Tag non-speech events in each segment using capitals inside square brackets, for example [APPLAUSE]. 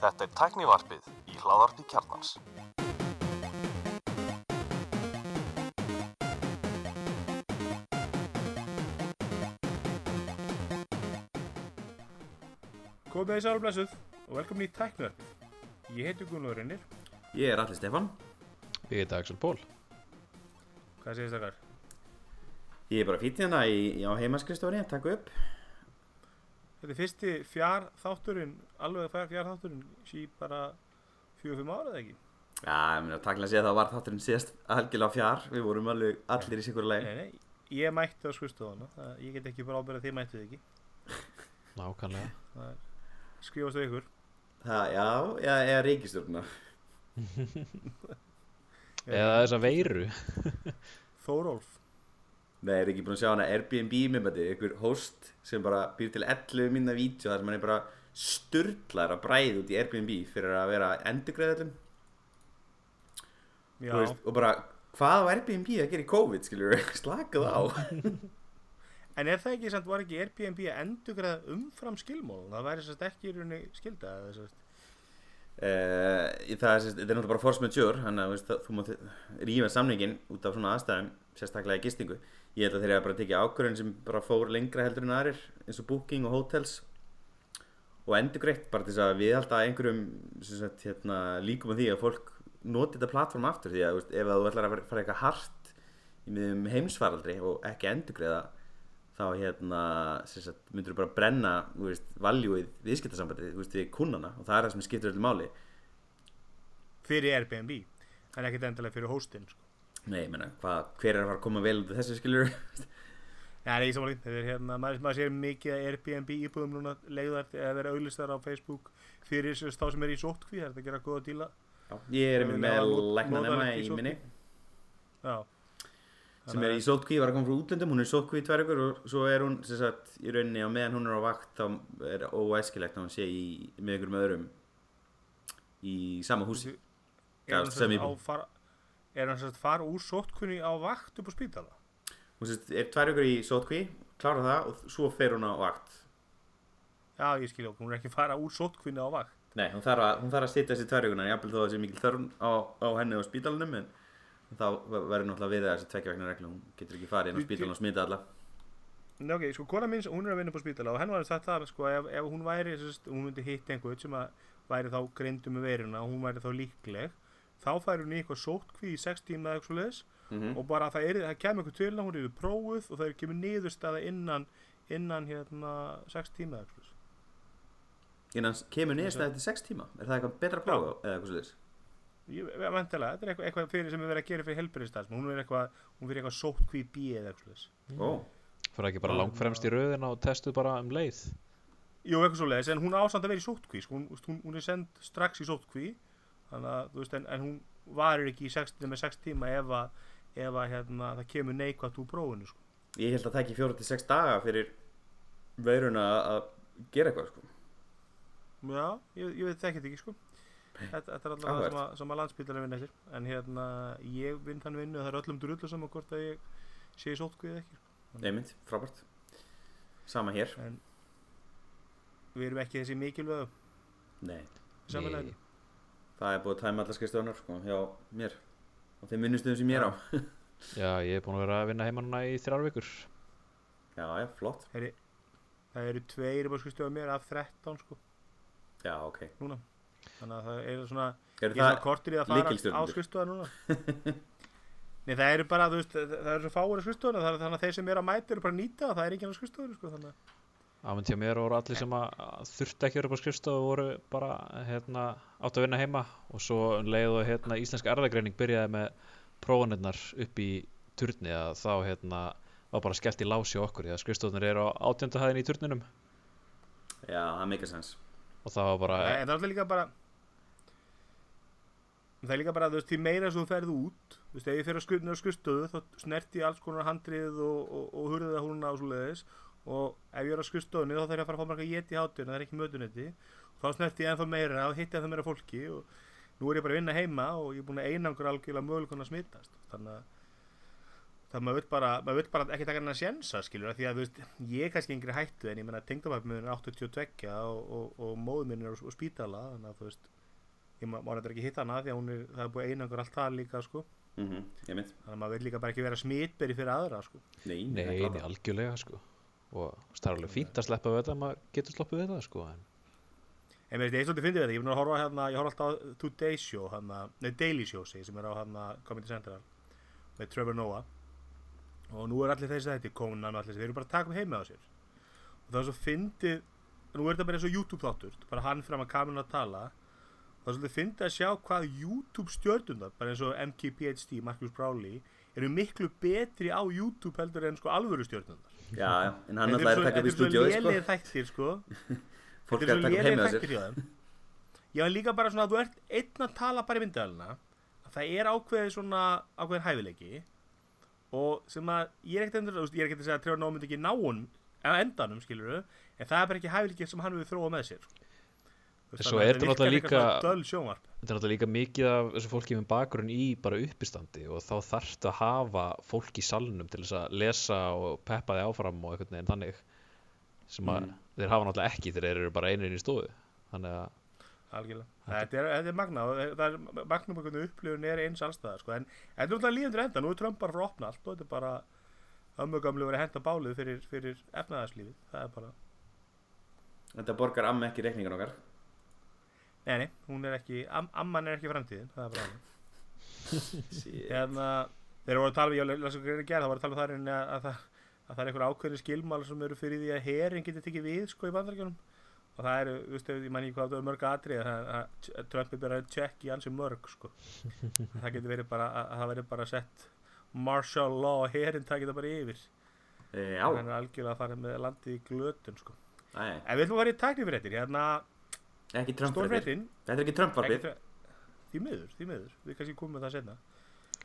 Þetta er tæknivarpið í hláðarpi kjarnans. Komið þið sálu blessuð og velkomin í Tæknverfið. Ég heiti Gunnlaugur Reynir. Ég er Alli Stefan Ég heiti Axel Pól Hvað segist það Ég er bara fýtt hérna í, á heimaskristofinni að taka upp Þetta er fyrsti fjár þátturinn, alveg fjár, fjár þátturinn sí bara fjögur fimm ára eða ekki? Já, ég meina takkilega að segja að það var þátturinn síðast algjörlega fjár Við vorum alveg allir í sikur leið Nei, nei, ég mætti á skurstofana. Það- Ég get ekki bara ábyrða að þið mættið ekki. Nákvæmlega Það skrifast á ykkur. Það, já, já, eða ríkistjórna Eða þessa veiru Þórólf. Nei, er ekki búin að sjá hana Airbnb minnbæti Ykkur host sem bara býr til 11 minna vídeo þar sem hann er bara sturlar að bræða út í Airbnb fyrir að vera endurgreðalum Já, og bara, hvað á Airbnb að gera í COVID, skiljur [LAUGHS] slakað á. [LAUGHS] En er það ekki, samt var ekki Airbnb að endurgræða umfram skilmól? Það væri sérst ekki í rauninni skilda eða sérst. Uh, það er, er náttúrulega bara force majeure þannig að þú mátt rífa samningin út af svona aðstæðum, sérstaklega í gistingu ég held að þeir eru bara að tekja ákvörðin sem bara fór lengra heldur en aðrir eins og booking og hotels og endur greitt bara til þess að við held að einhverjum sagt, hérna, líkum á því að fólk noti þetta plattform aftur því að veist, ef að þú ætlar að fara- eitthvað hart í miðum heimsfaraldri og ekki endur greiða þá hérna, sagt, myndur þú bara brenna þú veist, valjúið veist, við kunnana og það er það sem skiptir öllu máli Fyrir Airbnb. En ekkert endilega fyrir hostinn, sko. Nei, ég hvað, hver er að fara að koma vel af þessu skilur Já, það er ekki samanlega, þetta er hérna, maður, maður sér mikið að Airbnb íbúðum núna leiðar eða vera auðlistar á Facebook fyrir þess þá sem er í sótkví, það er að gera góða díla. Ég er með læknanema í minni. Já. sem er í sótkví, var að koma frá útlöndum hún er í sótkví í tvær ykkur og svo er hún sem sagt, í rauninni á meðan hún er á vakt þá er óæskilegt að hún sé í, með með öðrum í sama húsi. Já, sem í- fara, er hann sagt fara úr sótkunni á vakt upp á spítala? hún sagt, er tvær ykkur í sótkví klára það og svo fer hún á vakt Já, ég skilja okkur, hún er ekki að fara úr sótkunni á vakt. Nei, hún þarf að, þarf að sitja þessi tvær ykkurna jafnvel þó að það sé mikil þörn á, á henni á spítalunum en þá verður náttúrulega við þessi tvekja vegna reglu hún getur ekki farið inn á Þú- spítalun og smita alla Nei, ok, sko, kona mín, hún er að vinna upp á spítala og henn var sagt það, sko, ef, ef hún væri, sérst, hún myndi hitta einhvern sem að væri þá greindu með veiruna og hún væri þá líkleg, þá færi hún í eitthvað sótkví í 6 tíma eða eitthvað svo leiðis mm og bara það, er, það kemur eitthvað til hún er prófuð og það er kemur niðurstaða innan, innan hérna 6 tíma eða eitthvað svoleiðis. innan kemur niðurstæði eftir 6 tíma? Er það eitthvað betra prófa eða eitthvað svo Ég væntalega, þetta er eitthvað, eitthvað fyrir sem er verið að gera fyrir helbriðstæðs, hún er eitthvað, eitthvað sótkví B eða eitthvað svoleiðis. Ó, Fyrir ekki bara þannig að, þú veist, en, en hún varir ekki í 6, með 6 tíma ef að, ef að, hérna, það kemur neikvægt úr prófinu, sko. ég held að það ekki 4-6 daga fyrir veiruna að gera eitthvað sko. Já, ég, ég veit það ekki, sko. Þetta, þetta er alltaf það sem að, sem að landsbytarinn vinna eftir, en hérna, ég vinn þann vinnu og það er öllum drullu saman hvort að ég sé í sótkví eða ekki, sko. Einmitt, frábært Sama hér En við erum ekki þessi mikilvægu Nei, samanlega. Það er búið að tæma allar skrifstofunar sko, hjá mér. Og þeim vinnustöðum sem ég er á. [LAUGHS] Já, ég er búin að vera að vinna heima núna í þrjár vikur. Já, já, flott. Það eru tveir upp á skrifstofu mér af 13 sko. Já, ok. Núna. Þannig að það er svona Er Ég er svona kortir í að fara á skrifstofu núna. [LAUGHS] Nei það eru bara þú veist það eru svo fáir það er þannig að þeir sem eru að mæta eru bara að nýta það það er ekki á skrifstofuna sko þannig að Ámynd hjá mér voru allir sem að að þurfti ekki að vera upp á skrifstofu voru bara hérna, átt að vinna heima. Og svo um leið og hérna, íslenska erðagreining byrjaði með prófanirnar upp í turni að þá hérna, var bara skellt í lási okkur því að skrifstofunir eru á átjönda hæðin í turninum já, það meikar sens. Og það var bara En það er alltaf líka bara Það er líka bara, þú veist, því meira sem þú ferð út Þú veist, ef ég fer á skrifstofu, skrifstofu þá snerti ég alls konar handrið og, og, og hurðið að húnna og svo leiðis og ef ég er á skrifstofunni þá þarf ég að fara að fá mér eitthvað get í hátíðin það er ekki mötunetti þá snerti ég ennþá meira og hitti ennþá meira fólki og nú er ég bara að vinna heima og ég er búin að einangur algjörlega möguleikon að smittast þannig að það maður vill bara, maður vill bara ekki taka hennar sjensa skilur því að þú veist, ég er kannski yngri hættu en ég menna tengdabæk minn er 82 og, og, og móður minn er á, spítala þannig að þú veist ég má, þetta ekki hitta hana því að hún er, það er búið einangur allt það líka sko. Mm ég mynd þannig að maður vil líka bara ekki vera smitberi fyrir aðra sko. Nei, Nei, nei, algjörlega sko og það er alveg fínt að sleppa við þetta maður getur sloppið við þetta sko en mér finnst ég svolítið fyndið við þetta, ég búin að horfa hérna, ég horfa alltaf Today Show, hérna, nei Daily Show segi, sem er á hérna Comedy Central með Trevor Noah. Og nú er allir þessi þetta, Conan og allir þessi, þeir eru bara að taka um heima á sér. Og það er svo fyndið, nú er þetta bara eins og YouTube þáttur, bara hann fram að kamerun að tala. Það er svolítið fyndið að sjá hvað YouTube stjörnundar, bara eins og MKPHD, Marcus Browley, eru miklu betri á YouTube heldur en sko alvöru stjörnundar. Já, en hann alltaf er að taka upp í stúdíói Þetta sko. er svo lélegir þættir sko [LAUGHS] Fólk Þetta er að svo sér þættir hjá þeim Já, en líka bara svona að þú ert einn að tala bara í myndalina að það er ákveðið svona ákveðin hæfileiki og sem að ég er ekkert endur, ég er ekkert að segja að Trevor Noah myndi ekki ná hún á endanum, skilur en það er bara ekki hæfileiki sem hann við þróa með sér sko. Svo er þetta náttúrulega líka- þetta er náttúrulega líka mikið af þessu fólki með bakgrunn í bara uppistandi og þá þarftu að hafa fólk í salnum til þess að lesa og peppa þig áfram og einhvern veginn þannig sem að Mm. þeir hafa náttúrulega ekki þegar þeir eru bara einir í stofu. Þannig að algjörlega, þetta er, þetta er magna magnum að upplifun er eins allstaðar sko. en þetta er náttúrulega líðandur enda nú er Trump bara frá opna allt og þetta er bara ömmugamlu verið að henda bálið fyrir, fyrir efnaðarslífið, það er bara Þetta borgar amma ekki reikningan okkar Nei, nei, hún er ekki, am, amman er ekki framtíðin, það er bara. [LAUGHS] Shit. Hérna, þeir voru að tala um, ég las að gera, það voru að tala um það reyni að, að, það, að það er einhver ákveðni skilmál sem eru fyrir því að herin getur tekið við, sko, í bandaríkjunum. Og það eru, þú veist, ég man ekki hvað það er mörg atrið, að, að, að Trump er bara að check í ansi mörg, sko. [LAUGHS] það getur verið bara, að, að það verið bara sett martial law og herin takið það bara yfir. E, Já, Það er algjörlega að fara með landið í glötun, sko. Æ, En við ætlum að fara í tæknifréttir, hérna, ekki Trump stórfréttin, Þetta er ekki Trump varfið Ekki þre- Því miður, því miður, við kannski komum með það senna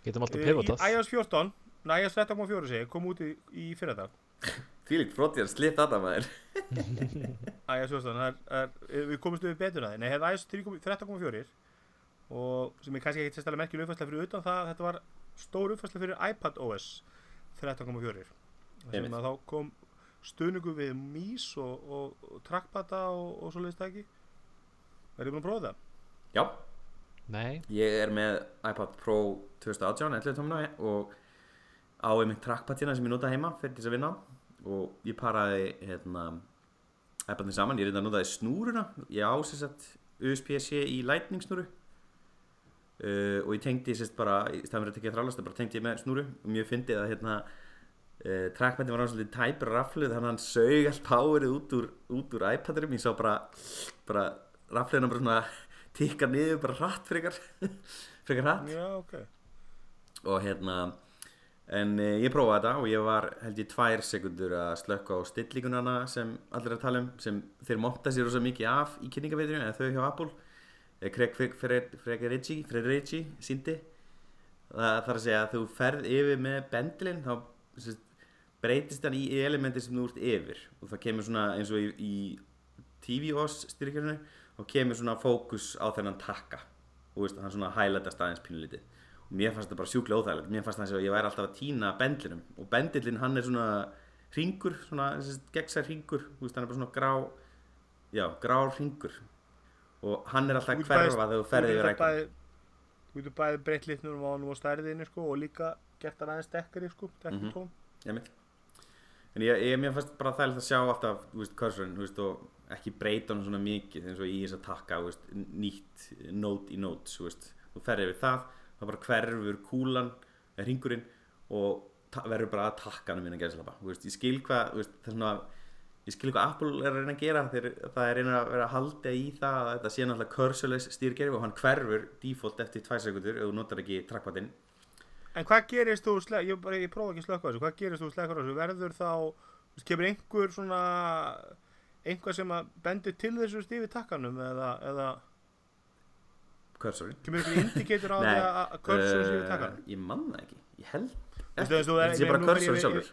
getum alltaf pivotað Í iOS 14, nei iOS 13.4 segi, kom út í, í fyrradag. [LAUGHS] Fílíkt fróttir, slipp þetta maður. [LAUGHS] iOS 14, það er, er, við komumst við betur að því. Nei, iOS 3.0 13.4 og sem er kannski ekki sérstaklega merkileg uppfærsla fyrir utan það þetta var stór uppfærsla fyrir iPad OS 13.4 sem að þá kom stuðningu við mís og, og, og trackpada og, og svo leiðist það ekki Verðið búin að prófa það? Já, Nei, ég er með iPad Pro 2018 11 tómina og á einmitt trackpadina sem ég nota heima fyrir þess að vinna. Og ég paraði hérna iPadin saman, ég reynda að notaði snúruna. Ég á sér sett USB-C í lightning snúru uh, og ég tengdi sérst bara í staðan fyrir að tekja þrálast, bara tengdi ég með snúru. Og mjög fyndið að hérna uh, trackpadin var svolítið tæpur rafluð þannig að hann sög allt powerið út úr, úr iPadinum, ég sá bara bara rafluðina bara svona tikka niður bara hratt frekar. [LAUGHS] Frekar hratt. Já, ok. Og hérna en e, ég prófaði þetta og ég var held ég tvær sekundur að slökka á stillingunana sem allir er að tala um sem þeir monta sér rosa mikið af í kynningaveitinu eða þau hjá Apple. Eh, Craig Frederici Frederici síndi það þarf að segja að þú ferð yfir með bendilinn þá sérst, breytist hann í elementi sem þú ert yfir. Og það kemur svona eins og í, í TV-OS styrkjörnu og kemur svona fókus á þennan takka. Og veist, hann svona highlightast aðeins pínulítið. Og mér fannst þetta bara sjúklega óþægilegt. Mér fannst það að ég væri alltaf að týna bendlinum. Og bendilinn hann er svona ringur, svona gegnsær ringur þú veist, hann er bara svona grá já, grár ringur og hann er alltaf hverfa þegar þú ferði yfir bæði- Þú getur bæði breytt litnum á hann og stærðinni sko og líka gert hann aðeins dekkari sko, dekkari Mhm. tón. ég mitt en ég, ég, mér fannst bara þægilegt að sjá alltaf þú veist, cursorinn, þú veist, og ekki breyta hann svona mikið eins og í þess að takka veist, nýtt note í notes þú veist, þú ferði yfir það þá bara hverfur kúlan, ringurinn og verður bara að takka hann minna gæðslapa, ég skil hvað ég skil hvað Apple er að reyna að gera. Þegar það er reyna að vera að halda í það að þetta sé náttúrulega cursorless stýrgerfi og hann hverfur default eftir 2 sekundur ef þú notar ekki trackpadinn. En hvað gerist þú, ég, ég prófa ekki að slökka á þessu, hvað gerist þú á þessu, verður þá, kemur einhver svona, einhver sem að bendir til þessu stífi takkanum eða, eða cursorinn kemur einhver indikator á [LAUGHS] Nei, því að cursor stífi uh, takkanum? Ég man það ekki, ég held er- Þetta sé bara cursor sjálfur.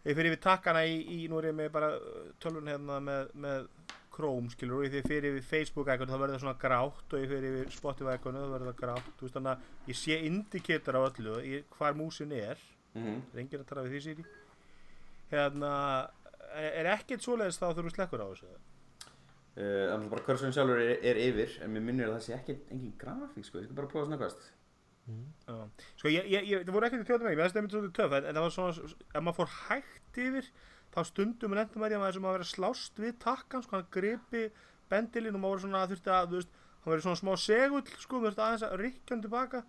Ég fyrir við takkana í, í, nú er ég með bara uh, tölvun hérna með, með Chrome, skilur, og ég fyrir við Facebook-ækonu, þá verður það svona grátt og ég fyrir við Spotify-ækonu, þá verður það grátt, þú veist, þannig að ég sé indikator á öllu, hvar músin er, mm er enginn að tala við því Siri. Hérna er, er ekkert svoleiðis þá þurfum slekkur á þessu? Uh, Þannig að bara kursurinn sjálfur er, er yfir en mér minnir að það sé ekki engin grafík sko, ég skal bara prófa að snöggast Já. sko ég, ég, ég það voru ekkert í þjóðum mig, mér finnst það einmitt svolítið töf en, en það var svona, ef maður fór hægt yfir þá stundum lendum maður í að maður sem að vera slást við takkan, sko hann gripi bendilinn og maður svona þurfti að, þú veist hann verið svona smá segull, sko, þurfti aðeins að rykkja hann tilbaka.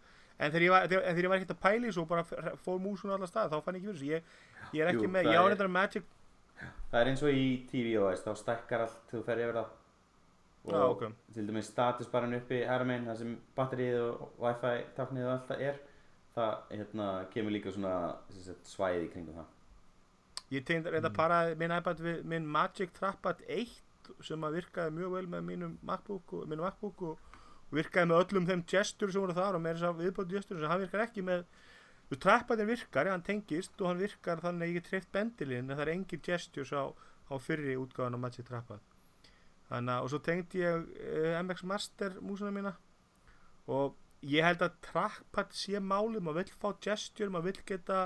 En þegar ég var, þegar, en þegar ég var ekkert að pæli svo bara fór músun á alla stað, þá fann ég ekki fyrir þessu. Ég, ég er ekki Jú, með, það ég á er- reyndar Magic Það er eins og í tvOS, þá stækkar allt þegar þú fer yfir það. Og Já, ok. til dæmis statusbarinn uppi hæra megin, það sem batterið og wifi táknið og allt það er það hérna, kemur líka svona sagt, svæði í kringum það. Ég tegndi reynda að para minn iPad við minn Magic Trackpad 1 sem að virkaði mjög vel með mínum MacBook og, mínum MacBook og, og virkaði með öllum þeim gestur sem voru þar og með þess að viðbóti gestur sem hann virkar ekki með þú veist, trackpadin virkar, hann tengist og hann virkar þannig að ég get treyft bendilinn en það er engin gestures á, á fyrri útgáðan á Magic Trackpad þannig að og svo tengdi ég uh, MX Master músuna mína. Og ég held að trackpad sé máli, maður vill fá gesture, maður vill geta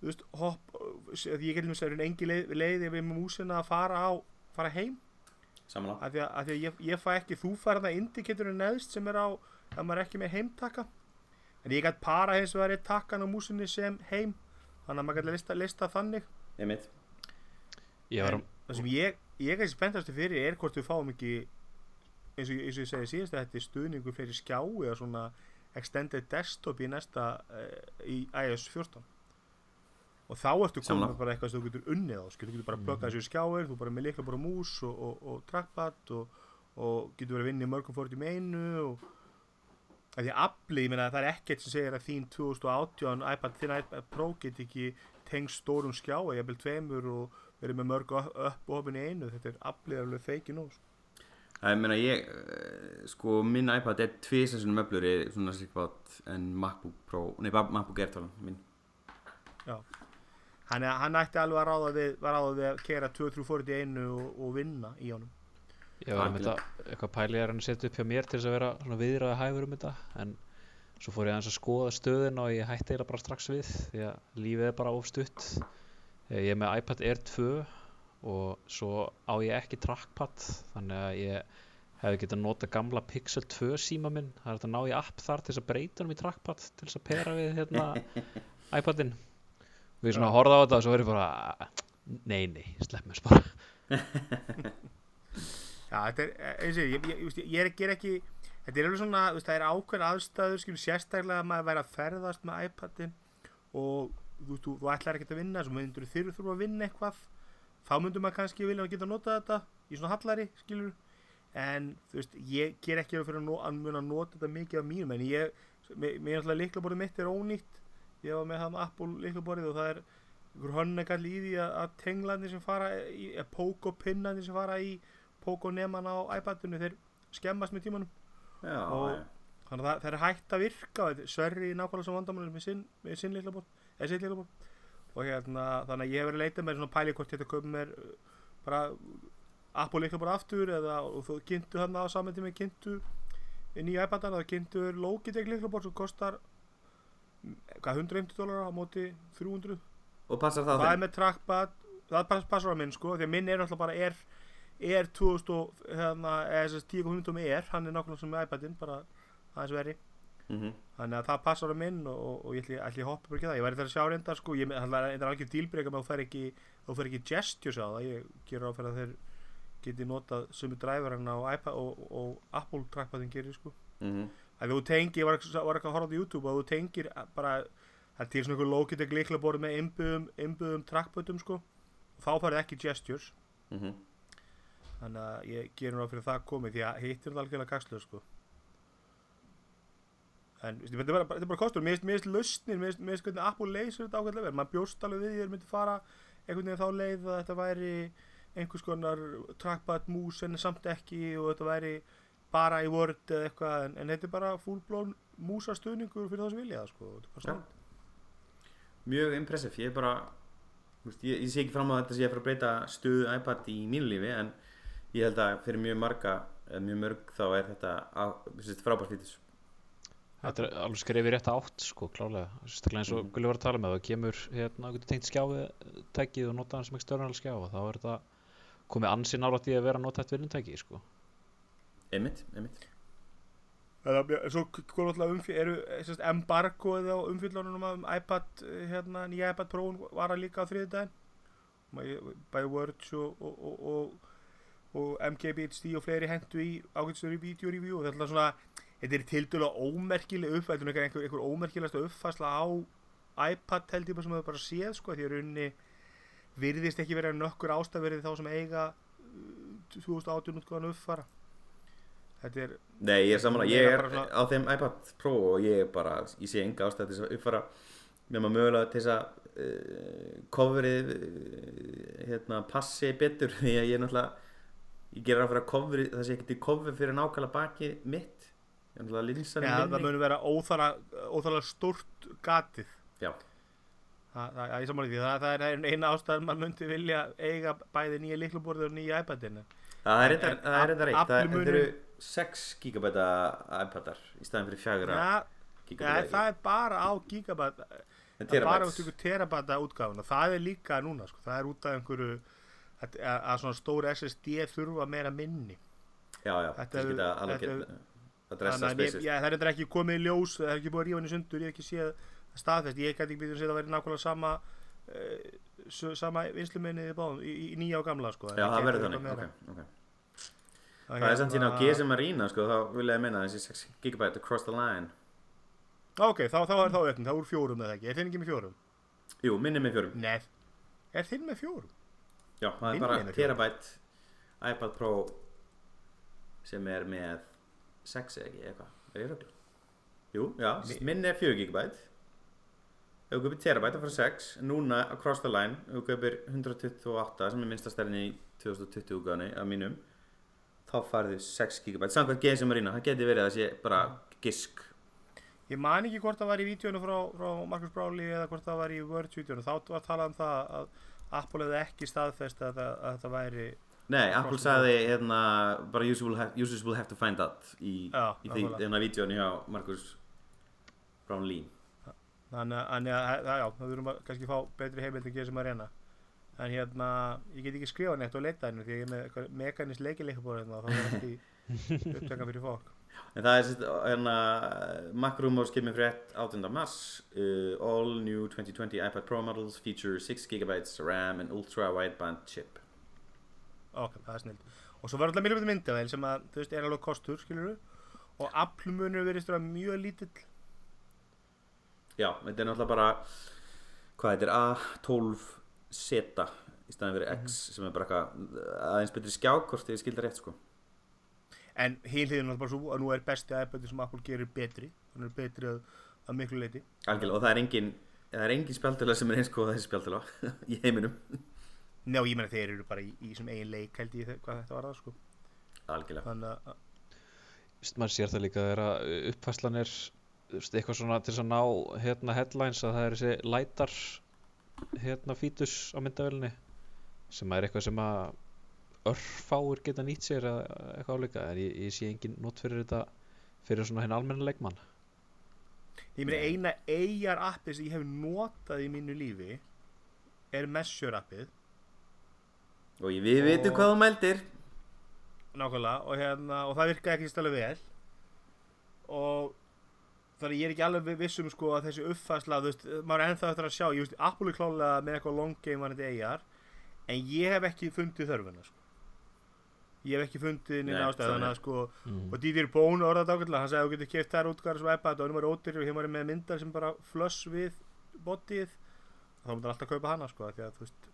þú veist, hopp ég get þess að engi leið, leið ef ég er með músina að fara á, fara heim. Af því að, af því að ég, ég fæ ekki, þú fær þarna indikatorinn neðst sem er á, ef maður er ekki með heimtaka en ég gæti para hins vegar eitt takkan á músinni sem heim. Þannig að maður gæti lista, lista þannig. Einmitt. Ég var það sem ég, ég er spenntastu fyrir er hvort við fáum ekki eins og, eins og ég segi síðast að þetta er stuðningu fleiri skjái eða svona extended desktop í næsta uh, í iOS 14 og þá ertu komið bara eitthvað sem þú getur unnið á skil, þú getur bara plöggað þessu skjáir, þú bara með líkla bara mús og, og, og trackpad og, og getur verið að vinna í mörgum fórtum í einu og að því afli, ég meina það er ekkert sem segir að þín 2018 iPad, þín iPad Pro get ekki tengst stórum skjá eða jafnvel tveimur og verið með mörg upp og opin í einu, þetta er aflið alveg feiki nú sko. Það er meina ég, eh, sko minn iPad er tvisasunum möblur í svona slikbát en MacBook Pro, nei MacBook Air talan minn. Hann, er- hann ætti alveg að ráða við, að ráða við að kera 2-3 fórtum í einu og, og vinna í honum Ég var með þetta, eitthvað pælið er hann að setja upp hjá mér til þess að vera svona viðraði hæfur um þetta en svo fór ég aðeins að skoða stöðin og ég hætti eiginlega bara strax við því að lífið er bara of stutt. Eh, Ég er með iPad Air 2 og svo á ég ekki trackpad þannig að ég hefði getað nota gamla Pixel 2 síma minn. Það er þetta að ná í app þar til þess að breyta hann í trackpad til þess að pera við hérna [LAUGHS] iPadin. Og ég svona horfði á þetta og svo verið bara nei nei, slepp mér bara [LAUGHS] Já, þetta er, eh, eins og ég, ég, ég, ég, er ekki, þetta er alveg svona, þú það er ákveðin aðstæður skilur sérstaklega að maður væri að ferðast með iPadin og þú, veist, þú, þú ætlar ekki að vinna, að myndur þurfa þurfa að vinna eitthvað þá myndur maður kannski vilja að geta notað þetta í svona hallari, skilur. En þú veist, ég ger ekki fyrir að, að muna að nota þetta mikið af mínum en ég, mér er alltaf líklaborðið mitt er ónýtt. Ég var með það með Apple líklaborðið og það er hönnegall í því að, að tenglarnir sem fara í, að póko pinnarnir sem fara í póko neman á iPadinu þeir skemmast með tímanum. Já, Og- já. þannig að það, er hægt að virka er Sverri nákvæmlega sem vandamálum með sinn, með sinn eða sitt líklaborð og hérna þannig að ég hef verið að leita með svona pæli hvort þetta köpum mér uh, bara Apple líklaborð aftur eða þú kynntu þarna á saman tíma kynntu nýja iPadana það kynntu Logitech líklaborð sem kostar mm, hvað 150 dólar á móti 300 Og passar það það er með trackpad það pass, passar á minn sko því að minn er náttúrulega bara er er 2000 og hérna eða þess að 10.5 með er hann er nákvæmlega sem með iPadin bara aðeins veri Mhm. þannig að það passar á minn og, og, og ég ætli, ætli að hoppa ekki það ég væri þar að sjá reyndar sko ég, það er algjör dílbreyka með að þú fer ekki þú fer ekki gestures á það ég gerur á fyrir að þeir geti notað sömu dræfurinn á iPad og, og Apple trackpadin gerir sko Mhm. að þú tengir, ég var, var ekki að horfa á YouTube og þú tengir bara það er til svona ykkur Logitech líklaborð með innbyggðum, innbyggðum trackpadum sko og þá farið ekki gestures Mhm. Þannig að ég gerir á fyrir það komið því að hittir það algjörlega gagslu sko. En þetta er bara, er bara kostur. Mér finnst- lausnir, mér finnst- hvernig Apple leysir þetta ákveðlega vel, maður bjóst alveg við þeir myndi fara einhvern veginn þá leið að þetta væri einhvers konar trackpad mús en samt ekki og þetta væri bara í Word eða eitthvað. En, en þetta er bara fullblón músastuðningur fyrir þá sem vilja það sko. Er bara snilld. Mjög impressive, ég er bara ég, ég sé ekki fram á þetta sé að fara að breyta stöðu iPad í mínu lífi en ég held að fyrir mjög marga eða mjög mörg þá er þetta frábært fítus Þetta er alveg skrifið rétt átt sko, klálega. Sérstaklega eins og Mhm. Gulli var að tala með, það kemur hérna, getur tengt skjáið tækið og nota hann sem external skjá og þá er þetta komið ansi nálægt í að vera notætt vinnutæki sko. einmitt, einmitt Það er svo hvað alltaf umfjöld, eru eh, sérst, embargoið á umfjöldunum um iPad, eh, hérna, nýja iPad Pro var að líka á þriðdæðin bæði Words og, og, og, og, og MKBHD og fleiri hendu í ágætstur í video review og þetta er alltaf svona, þetta er tildulega ómerkileg uppfæsla, einhver, einhver, einhver ómerkilegasta uppfæsla á iPad held ég bara sem hefur bara séð sko, því að rauninni virðist ekki verið nokkur ástafverið þá sem eiga uh, 2018 útgáðan uppfara þetta er Nei, ég er samanlega, Meira ég er svona- á þeim iPad Pro og ég er bara, ég sé enga ástæð til þess að uppfara með maður mögulega til þess að uh, coverið uh, hérna, passi betur [LAUGHS] því að ég er náttúrulega ég gerir á fyrir að coverið, það sé ekki til cover fyrir nákvæmlega baki mitt. Já, það mun vera óþara, óþara stórt gatið. Já, Það, það, það, það, það, það er eina ástæðan maður myndi vilja eiga bæði nýja líkluborðið og nýja iPadinu það er reyndar en það er þetta eru 6 gigabæta iPadar í staðin fyrir fjagra ja, ja, gigabæta það er bara á er bara terabytes. út ykkur terabata útgáfuna. Það er líka núna, sko, það er út af einhverju að, að, að svona stór SSD þurfa meira minni. Já, já, Þetta það er- að að það er ekki komið í ljós það er ekki búið að rífa henni sundur, ég hef ekki séð staðfest, ég gæti ekki býðið að segja að það væri nákvæmlega sama uh, sama vinsluminnið í báðum, í, í nýja og gamla sko, Já, það verður þannig, ok, ok. Það er samt síðan á GSM Marina sko, þá vil ég meina þessi 6 GB across the line. Ok, þá, þá er þá aukning, þá er fjórum eða ekki, er þinn ekki með fjórum? Jú, minni með fjórum. Nei, er þinn með fjórum? Já, það er bara terabyte iPad Pro sem er með 6 eða eitthvað, er ég röglega? Jú, já, Mi- minni er 4 GB Ef þú kaupir terabyte það fyrir 6, núna across the line ef þú kaupir 128 sem er minnsta stærni í 2020 útgáðinni af mínum þá farið 6 GB samkvæmt GSM Marina, það geti verið að sé bara gisk. Ég man ekki hvort það var í vídjónu frá, frá Marcus Bráli eða hvort það var í Word-vídjónu, þá var talað um það að Apple hefði ekki staðfest að, það- að það væri Nei, Apple sagði hérna bara users will have, users will have to find out í, Já, í því, hérna vídjónu hjá Marcus Brownlee. Þannig að- að já, það þurfum að kannski fá betri heimild en gerir sem að reyna. En hérna, ég get ekki skrifað neitt og leita henni því að ég er með mekanist leikileikabóð hérna og þá er ekki [LAUGHS] upptökan fyrir fólk En það er sérst, hérna Mac Rumors kemur frétt 18. mars uh, All new 2020 iPad Pro models feature 6 GB RAM and ultra wideband chip. Ok, það er snill og svo var alltaf mjög myndavel sem að þú veist er alveg kostur, skilur og aflmunur verðist vera mjög lítill. Já, þetta er náttúrulega bara hvað þetta er A12 Zeta í staðin fyrir X sem er bara eitthvað aðeins betri skjákort ég skildar rétt sko en heilhiðin er bara svo að nú er besti iPad sem Apple gerir betri. Hann er betri að, að miklu leiti Algjörlega, og það er engin það er engin spjaldöla sem er eins góð þessi spjaldöla [LAUGHS] í heiminum. Njá, ég meina þeir eru bara í, í sem eigin leik held ég hvað þetta var það sko. Algjörlega. Þannig að Vist, maður sér það líka þegar að uppfæslan er eitthvað svona til að ná hérna headlines að það er þessi lætar hérna fítus á myndavélinni sem er eitthvað sem að örfáir geta nýtt sér eða eitthvað álíka en ég, ég sé engin not fyrir þetta fyrir svona henni almenna leikmann. Ég meina eina AR appið sem ég hef notað í mínu lífi er Measure appið og ég, við veitum hvað þú mældir. Nákvæmlega og, hérna, og það virkaði ekki stælega vel. Og þannig að ég er ekki alveg viss um sko að þessi uppfæsla, þú veist, maður er ennþá eftir að sjá ég veist, Apple er klálega með eitthvað long game vanandi AR en ég hef ekki fundið þörfuna sko. Ég hef ekki fundið Nei, neina ástæð þannig að sko. Mm. og Dieter Bón orðað ákveðlega, hann sagði að þú getur keft þær útgáður sem iPad og hann var ódýr og hér var með myndar sem bara flush við bodyið þá mútur alltaf að kaupa hana sko því að veist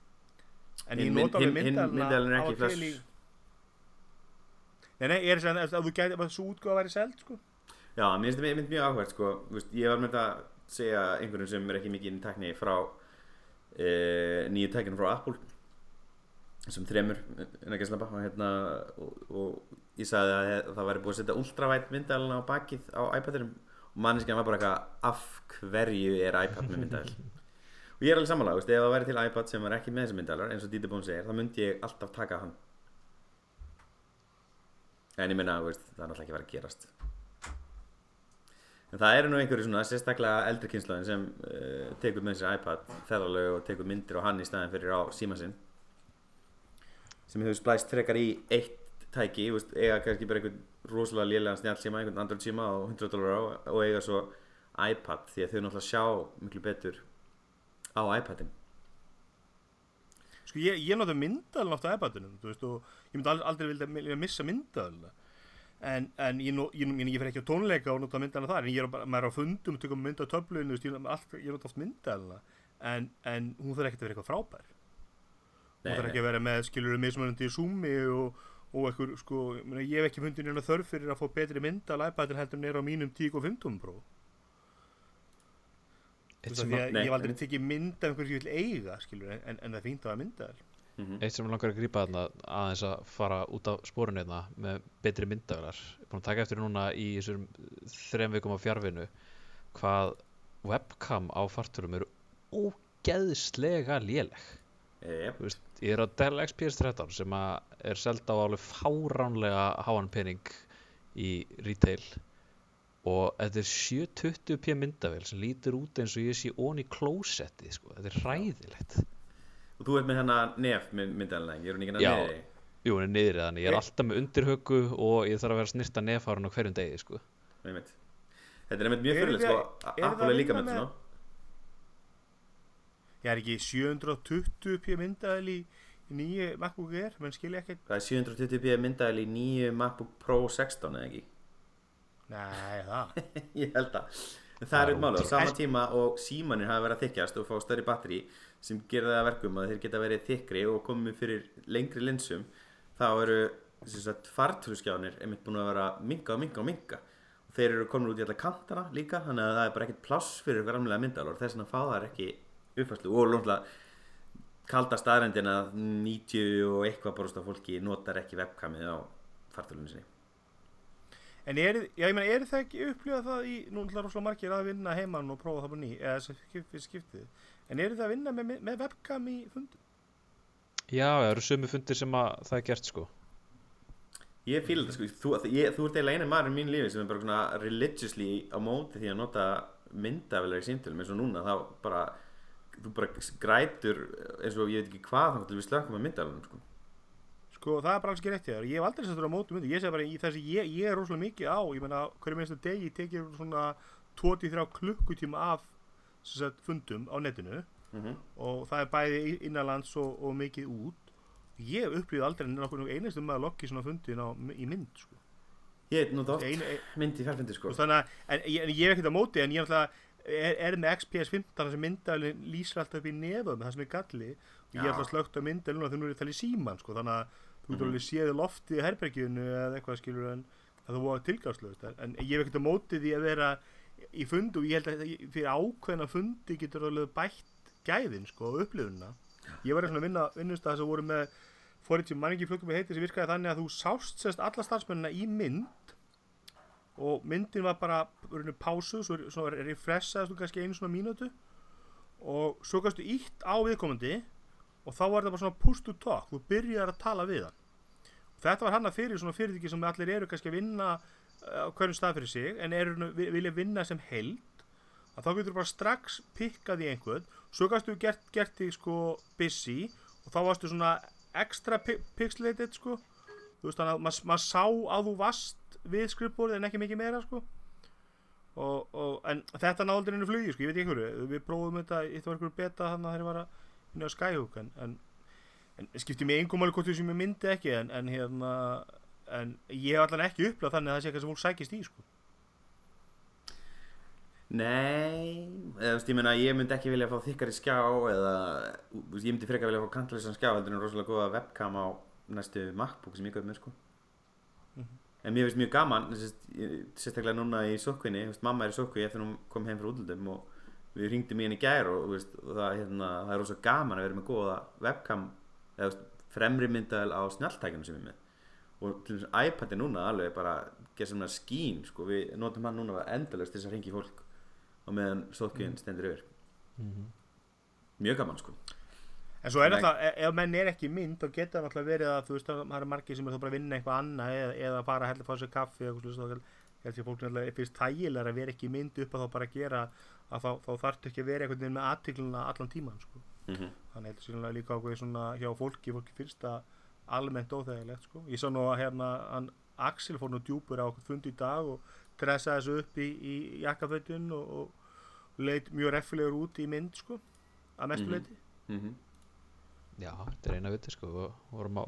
en ég nota hinn- hinn myndalina á að til í Nei, nei, ég er sem að þú gæti að svo útgáða væri seld sko. Já, mér finnst þetta mjög áhvert sko. Veist, ég var með þetta að segja einhverjum sem þremur að og, hérna, og, og ég sagði að það væri búið að setja ultravætt myndalina á bakið á iPad-urum og manneskjan var bara eitthvað af hverju er iPad með myndal og ég er alveg samanlega, veist, ef það væri til iPad sem var ekki með þessi myndalar eins og Dieter Bón segir, þá myndi ég alltaf taka hann. En ég minna, veist, það er náttúrulega ekki að vera að gerast. En það eru nú einhverju svona sérstaklega eldri kynslaðin sem uh, tekur með sér iPad ferðalög og tekur myndir á hann í staðin fyrir á síma sinn sem hefur splæst frekar í eitt tæki, veist, eiga kannski bara einhvern rosalega lélegan snjálsíma, einhvern Android síma og 100 dólar á og eiga svo iPad því að þau náttúrulega sjá miklu betur á iPadin Sko ég, ég nota myndalinn oft á iPadinum, veist, og ég myndi aldrei, vilja, missa myndalina. En, en ég, ég, ég, fer ekki á tónleika og nota myndalina þar, en ég er maður er á fundum, tökum mynd á töflunum, þú veist, ég, nota oft myndalina. En, en hún þarf ekki að vera eitthvað frábær. Nei, þarf ekki að vera með, skilur, mismunandi zoomi og, og eitthvað, sko, ég, ég hef ekki fundið neina þörf fyrir að fá betri myndal iPadin heldur en er á mínum 10 og 15 Pro. Þú Eitt veist, sem, af því að Nei, ég hef aldrei einmitt. tekið mynd af einhverju sem ég vil eiga, skilur, en, en það er fínt að hafa myndal. Mhm. eitt sem langar að grípa þarna aðeins að fara út af spórinu hérna með betri myndavelar ég er búin að taka eftir núna í þessum þrem vikum á fjárvinu hvað webcam á farturum eru ógeðslega léleg Jep. Ég er á Dell XPS 13 sem að er selda á alveg fáránlega háan pening í retail. Og þetta er 720p myndavél sem lítur út eins og ég sé í klósetti sko. þetta er hræðilegt. Og þú ert með hennar nef myndalina, ég er hún ekki Já. að neði Jú, hún er niðri þannig, ég er alltaf með undirhöggu og ég þarf að vera að snirta nefhárun á hverjum degi sko. Þetta er einmitt mjög þið- sko, er líka með vinna svona Ég er ekki 720p myndaðal í, nýju MacBook Air, menn skilja ekkert. Það er 720p myndaðil í nýju MacBook Pro 16 eða ekki? Nei, það? [LAUGHS] Ég held að það er er máli á sama tíma og símanir hafa verið að þykjast og fá stærri batteri sem gerir það að verkum að þeir geta verið þykri og komið fyrir lengri linsum þá eru fartrúskjánir einmitt búin að vera minga og minga og minga og þeir eru komin út í alla kantana líka þannig að það er bara ekkert pláss fyrir ykkur amlega myndalor þess vegna fá það ekki uppfæslu og lónlega kalda staðrendin að 90 og eitthvað borust af fólki notar ekki webkamið á fartrúlunni sinni En er, já, ég meina, er það ekki upplifað það í, nú ætla rosalega margir að vinna heimann og prófa það bara ný, eða þess að skiptið. En eru það að vinna með, með webcam í fundum? Já, það eru sumi fundir sem að það er gert sko. Ég fíla þetta sko, þú, ég, þú ert eiginlega einu maður í mínu lífi sem er bara religiously á móti því að nota myndavelar í símtölum eins og núna þá bara þú bara grætur eins og ég veit ekki hvað þá við slökkum að myndavelum sko. Sko, það er bara alls ekki rétt. Ég hef aldrei settur á mótum myndum. Ég segi bara í þessi, ég, ég er rosalega mikið á, ég meina, hverju minnstu degi tekið svona 23 klukkutíma af sagt, fundum á netinu mm -hmm. og það er bæði innanlands og, og mikið út. Ég upplifið aldrei nokkuð einustu maður lokki svona fundin á, í mynd, sko. Ég nota oft Ein, ein, mynd í færfundi sko. Þannig að, en, ég- ég er ekkert á móti en ég er alltaf er, er með XPS 15 sem myndalinn lýsir alltaf upp í nefum það sem er galli. Og ég er alltaf slögt á myndalinn og þannig er það í síman sko, þannig að þú getur Mhm. alveg séð loftið í herberginu eða eitthvað skilur en það voru tilgangslögt en, ég er ekkert á móti því að vera í fundu og ég held að fyrir ákveðna fundi getur alveg bætt gæðin sko og upplifunina. Ég var svona að vinna vinnustað sem voru með fórið mann ekki flökkum með heiti sem virkaði þannig að þú sást sérst alla starfsmennina í mynd og myndin var bara pásu, svo, svo refreshaðist þú kannski einu svona mínútu. Og svo kannstu ítt á viðkomandi og þá var það bara svona push to talk þú byrjar að tala við hann. Og þetta var hann að fyrir svona fyrirtæki sem allir eru kannski að vinna uh, á hverjum stað fyrir sig en eru vilja vinna sem held. Að þá getur þú bara strax pikkað í einhvern. Svo kannstu gert, gert þig sko busy og þá varstu svona extra pi- pixelated sko. Þú veist þannig að maður mað sá að þú varst við skrifborðið en ekki mikið meira sko. Og, og, en þetta náðaldur inn í flugi sko, ég veit ekki hverju. Við prófum þetta, þetta var einhverju beta þannig að þeir var að inn á Skyhook en, en, en skipti mig einhver máli hvort þú sem ég myndi ekki en, en hérna en ég hef allan ekki upplað þannig að það sé eitthvað sem fólk sækist í sko. Nei, eða veist, ég meina ég myndi ekki vilja fá þykkari skjá eða ég myndi frekar vilja fá kantlausan skjá heldur en rosalega góða webcam á næstu MacBook sem ég gaf mér sko en mér finnst mjög gaman sérstaklega núna í veist, mamma er í sókvi eftir hún kom heim frá útlöndum og við ringdum í henni gær og, veist, og það, hérna, það er rosa gaman að vera með góða webcam eða veist, fremri myndal á snjalltækjunum sem er með. Og til þess að iPad er núna alveg bara gerð sem það skín sko, við notum hann núna endalust til þess að ringi fólk og meðan sótkvíðin stendur yfir. Mjög gaman sko En svo er náttúrulega, e- ef menn er ekki mynd þá geta það náttúrulega verið að þú veist að það er margir sem er þá bara að vinna eitthvað annað eða, eða fara að hella fá sér kaffi eða eitthvað slúst ég held að fólk náttúrulega finnst þægilega að vera ekki mynd upp að þá bara gera að þá, þá þarftu ekki að vera einhvern veginn með aðtikluna allan tíman sko. Mhm. þannig að þetta er líka ákveð svona hjá fólki, fólki finnst það almennt óþægilegt sko. ég sá nú að hérna hann Axel fór nú djúpur á okkur fund í dag og dressaði þessu upp í, í jakkafötun og, og leit mjög reffilegur út í mynd sko, að mestu Mhm. leiti Mhm. Já, þetta er eina viti sko. Og vorum á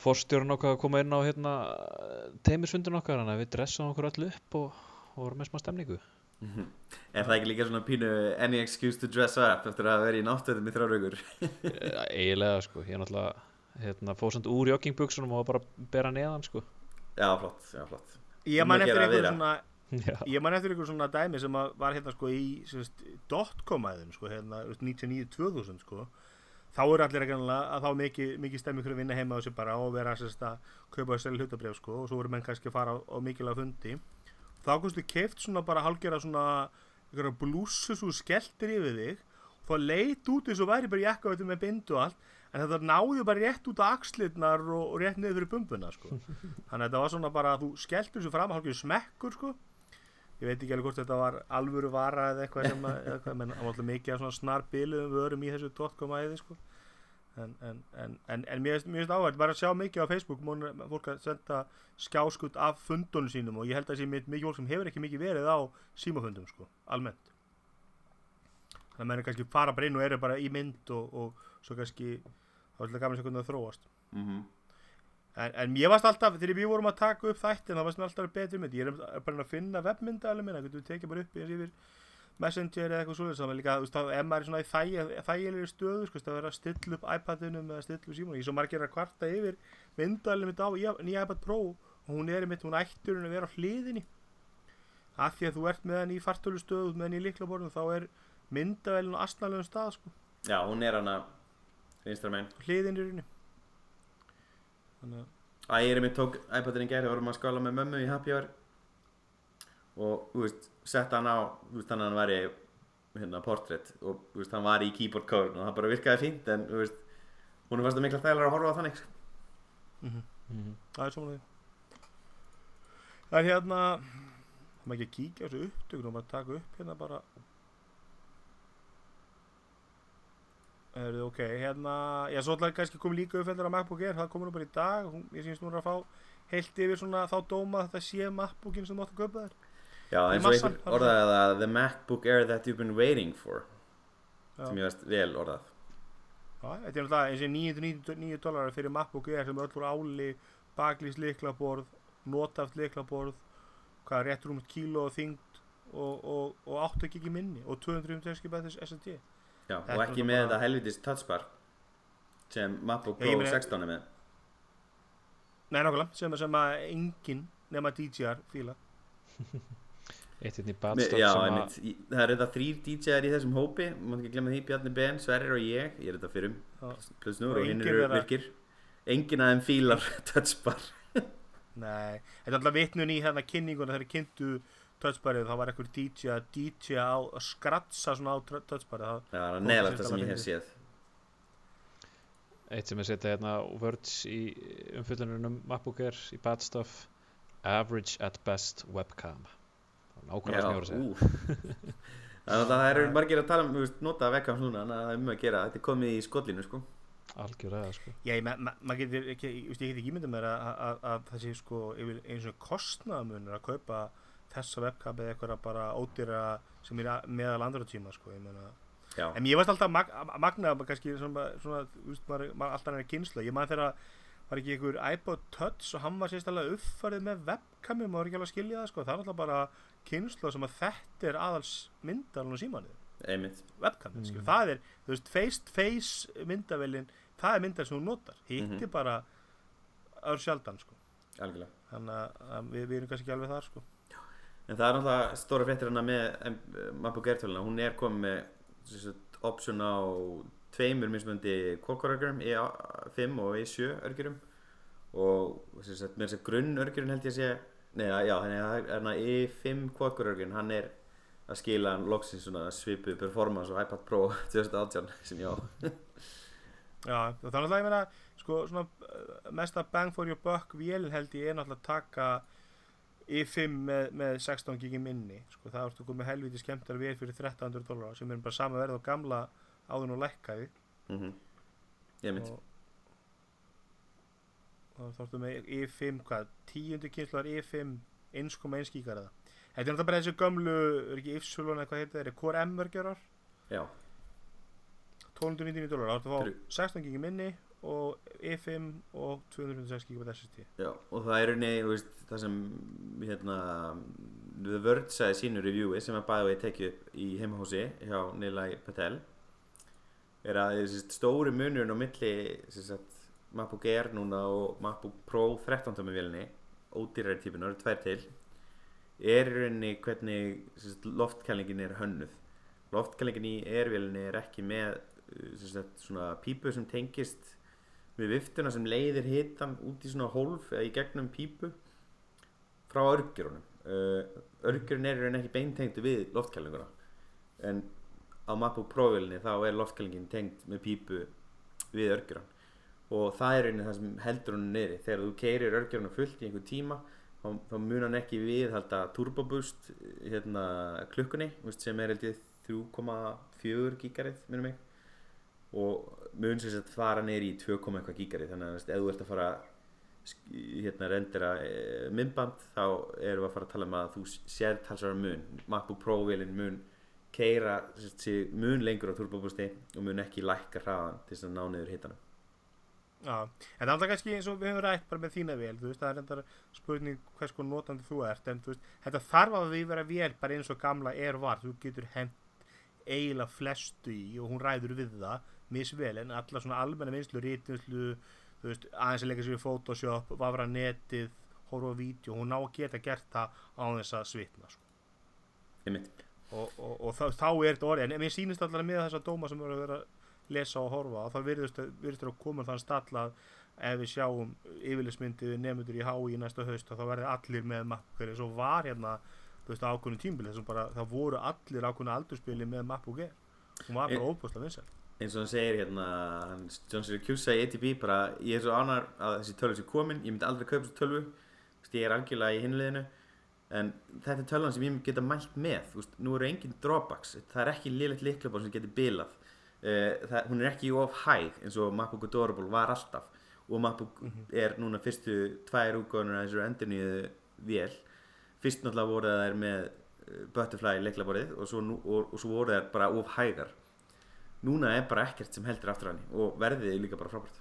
forstjórun okkar að koma inn á hérna teimisfundin okkar þannig að við dressum okkur öll upp og, og vorum með smá stemningu. Mhm. Er það ekki líka svona pínu any excuse to dress up eftir að vera í náttúrðum í? Eh, eiginlega sko, ég er náttúrulega hérna, fóð samt úr joggingbuksunum og var bara bera neðan sko. Já, flott, já, flott. ég man eftir einhver svona Já, ég man eftir einhver svona dæmi sem að var hérna sko í dotcom æðin sko hérna þú veist, 99-2000 sko þá eru allir ekki að þá er mikið, mikið stemmi fyrir að vinna heima þessu bara og vera sérst, að kaupa selja hlutabref sko og svo voru menn kannski að fara á, á mikilvæg fundi. Þá kostu keift svona bara hálgera svona einhverja blússu svo skelltir yfir þig þá leit út eins og væri bara jakkavötu með bindu og allt en þetta náði bara rétt út á axlirnar og, og rétt niður fyrir bumbuna sko. Þannig að þetta var svona bara að þú skelltir þessu fram hálfgeir smekkur sko ég veit ekki alveg hvort þetta var alvöru vara eða eitthvað sem að, eða eitthvað, menn alltaf mikið af svona snarbiluðum vörum í þessu dotcom æði sko. en, en, en, en, mér finnst- áhægt bara að sjá mikið á Facebook múin fólk að senda skjáskut af fundunum sínum og ég held að það sé mi- mikið fólk sem hefur ekki mikið verið á símafundum sko, almennt. Þannig að er kannski fara bara inn og eru bara í mynd og, og svo kannski þá er þetta gaman sjá hvernig það þróast. Mm En, en ég varst alltaf, þegar við vorum að taka upp þættin þá varst mér alltaf betri mynd. Ég er er bara að finna webmynda alveg minna við tekið bara upp yfir Messenger eða eitthvað þannig að líka, þú veist, þá ef maður er svona í þæg, þægilegri stöðu, sko, það verður að stilla upp iPadinum eða stilla upp símónu, ég svo margir að kvarta yfir myndalinn mitt á nýja iPad Pro. Og hún er mitt, hún ættur hún að vera á hliðinni. Af því að þú ert með hann í fartölu stöðu með hann í liklaborðum þá er myndavælinn á astnalegum stað, sko, Já, hún er hana vinstra megin. hliðin í rauninni þannig að Æ, ég er mér tók iPadin í gæri og vorum að skála með mömmu í Happy Hour og, sett hann á, þannig að hann væri hérna portrait og, veist, hann var í keyboard cover og það bara virkaði fínt en, veist, hún er fast að mikla þægilega að horfa á þannig. sko. Mhm. Það er svona því Það er hérna maður ekki að kíkja á þessu upptökun og maður taka upp hérna bara Er þið ok, hérna Já, svo ætlaði kannski komið líka uppfældur á MacBook Air. Það komur nú bara í dag. Hún, ég syns nú að fá heilt yfir svona þá dóma að þetta sé MacBookin sem þú átt að kaupa þér. Já, eins og massann, einhver orðaði það The MacBook Air that you've been waiting for. Já. sem ég veist vel orðað. Já, þetta er náttúrulega eins og 999 dólarar fyrir MacBook Air sem er öll úr áli baklýs liklaborð, notaft liklaborð hvað rétt rúmt kíló og þyngd og, og, og 8 gigi minni og 250 GB SSD Já, Þetta og er ekki bara- með þetta helvitis touchbar sem MacBook Pro meina- 16 er með. Nei, nákvæmlega, sem, sem að enginn nema DJR fíla [LAUGHS] Eitt hérna badstoff Já, Í- það eru þetta þrýr DJ-ar í þessum hópi maður ekki glemma því, Bjarni Ben, Sverrir og ég ég er þetta fyrir Já. plus nú Og hinn eru virkir. Enginn að þeim fílar [LAUGHS] touchbar. Nei, þetta er alltaf vitnun í hérna kynninguna þegar kynntu touchbarið þá var eitthvað DJ að DJ á að skratsa svona á touchbarið það, var þetta það sem ég hef séð Eitt sem er setja hérna words í umfyllunum um Air í badstoff Average at best webcam. Það nákvæmlega sem ég voru að segja. Ú. [LAUGHS] Þannig að það eru margir að tala um, nota þannig að það er um að gera, þetta er komið í skollinu, sko. Algjörlega sko. Já, ég, ma ma maður getur ekki, ég, get ekki ímyndað mér að, að, að það sé sko yfir eins og kostnaðamunur að kaupa þessa webcam eða eitthvað bara ódýra sem er meðal andra tíma sko, ég meina En ég veist alltaf mag magna kannski svona, svona veist, maður, maður alltaf er kynsla ég maður þegar var ekki einhver iPod Touch og hann var sérstæðlega uppfærið með webcami maður er ekki alveg að skilja það sko það er alltaf bara kynsla sem að þetta er aðals myndalun og símanið einmitt. webcam, Mm. mm. það er þú veist, face to face myndavélin það er myndal sem þú notar, hitt er Mhm. bara ör sjaldan sko Algjörlega. þannig að, að við, við erum kannski ekki alveg þar sko En það er náttúrulega stóra fréttir hana með Air töluna, hún er komið með option á tveimur mismöndi quad-core-örgjurum, E5 og E7 örgjurum og sagt, með þess að grunn örgjurinn held ég að sé, neða, já, þannig að það er hana E5 quad-core örgjurinn, hann er að skila hann loksins svona svipuð performance og iPad Pro 2018 [LAUGHS] sem ég á. Já, og þannig að ég meina sko, svona, uh, mesta bang for your buck vélin held ég er náttúrulega að taka i5 með, með 16 gigi minni sko, það ertu komið helviti skemmtar vel fyrir 1300 dólar sem er bara sama verð á gamla áðun og lækkaði mm Ég mynd og, og þá ertu með i5 hvað, tíundu kynsluðar i5 1,1 gígar eða? Þetta er náttúrulega bara þessi gömlu, er ekki Ypsilon eða hvað heitir það, er Core M örgjörar Já, 1299 dólar, þá ertu að fá 16 gigi minni og i5 og 256 gigi SSD já, og það er unni, það sem hérna The Verge sagði sínu reviewi sem að bæði við tekið upp í heimahúsi hjá Nilay Patel er að þessi stóri munurinn á milli sagt, MacBook Air núna og MacBook Pro 13 tómi vélni ódýrari típunar, tvær til er rauninni hvernig sagt, loftkælingin er hönnuð. Loftkælingin í Air-vélinni er ekki með sagt, svona pípu sem tengist við viftuna sem leiðir hitan út í svona hólf eða í gegnum pípu frá örgjörunum. Uh, örgjörun er rauninni ekki beintengdu við loftkælinguna en á MacBook Pro-vélinni þá er loftkælingin tengd með pípu við örgjörun. Og það er rauninni það sem heldur hún niðri. Þegar þú keirir örgjöruna fullt í einhver tíma þá, þá mun hann ekki viðhalda turboboost hérna, klukkunni sem er held ég 3,4 gigarið minnum mig. Og mun sem sagt fara neyri í 2, eitthvað gigarið þannig að ef þú ert að fara hérna rendera e, myndband þá erum við að fara að tala um að þú sér talsvara mun. MacBook Pro vélinn mun keira mun lengur á turboboosti og mun ekki lækka hraðan til þess að ná niður hitanum. Já, en það er alltaf kannski eins og við höfum rætt bara með þína vel, þú veist, það er endar spurning hvers konar notandi þú ert, en þú veist, þetta þarf að við vera vel bara eins og gamla er var, þú getur hent eiginlega flestu í og hún ræður við það, misvel, en alla svona almenna vinslu, rítinslu, aðeins að leika sér í Photoshop, vafra netið, horfa á vídeo, hún ná að geta gert það á þess að svitna, sko. Og, og, og þá, þá er þetta orðið, en mér sýnist alltaf með þessa dóma sem erum að vera lesa og horfa og það virðist virðist að koma þann stall að ef við sjáum yfirlismyndið nefndur í HÍ næsta haust þá verði allir með mappur eins og var hérna þú veist ákveðinu tímbil þessum bara það voru allir ákveðinu aldurspili með mappu ger hún var bara óbúslega vinsæl eins og hann segir hérna John Syracuse í ATP bara ég er svo ánægður að þessi tölvu sé komin ég myndi aldrei kaupa þessu tölvu ég er algjörlega í hinliðinu en þetta er tölvan sem ég geta mælt með veist, nú eru engin drawbacks það er ekki liðlegt liklabál sem getur bilað. Uh, það, hún er ekki of hæg eins og MacBook Adorable var alltaf. Og MacBook er núna fyrstu tvær útgóðunar að þessu endurníðu vél. Fyrst náttúrulega voru það með uh, Butterfly leiklaborið og og, og svo voru það bara of hægar núna er bara ekkert sem heldur aftur hann og verðið er líka bara frábært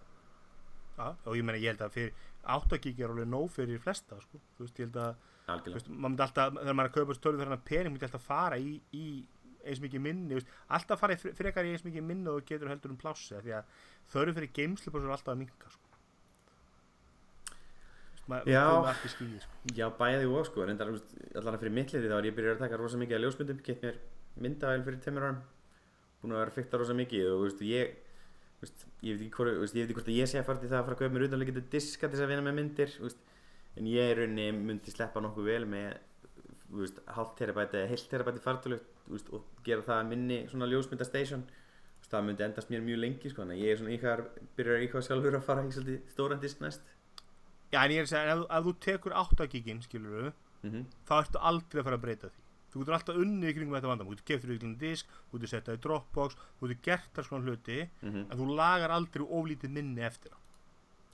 ja, og ég meina ég held að fyrir 8 gig er alveg nóg fyrir flesta sko. þú veist ég held að veist, maður alltaf þegar maður er að kaupa þessu tölvu þegar hann pening myndi alltaf fara í, í eins mikið minni veist, alltaf fara í fre- frekar í eins mikið minni og getur heldur um plássi af því að þörf fyrir geimslu bara svo alltaf að minka sko. Maður Já. skýði sko. já bæði og sko reyndar allan fyrir mittliði þá er ég byrjað að taka rosa mikið að ljósmyndum gett mér myndavæl fyrir tveimur árum búin að vera að fykta rosa mikið og veist, ég veist, ég veit ekki hvort, veist, ég veit ekki hvort ég sé að fara til það að fara að kaupa mér utanlega diska til þess að vinna með myndir en ég er rauninni myndi sleppa nokkuð vel með hálft terabæti eða heilt terabæti fartölu veist, og gera það að minni svona ljósmyndastation. Það myndi endast mér mjög lengi sko, ég er svona íkvæðar byrjar íkvæðar sjálfur að fara í stóran disk næst. Já en ég er að segja ef, ef þú tekur 8 gigin skilur mm þá ertu aldrei að fara að breyta því þú getur alltaf unnið í kringum þetta vandam þú getur gefið þér ykkur disk, þú getur sett það í Dropbox þú getur gert það svona hluti -hmm. en þú lagar aldrei oflítið minni eftir á.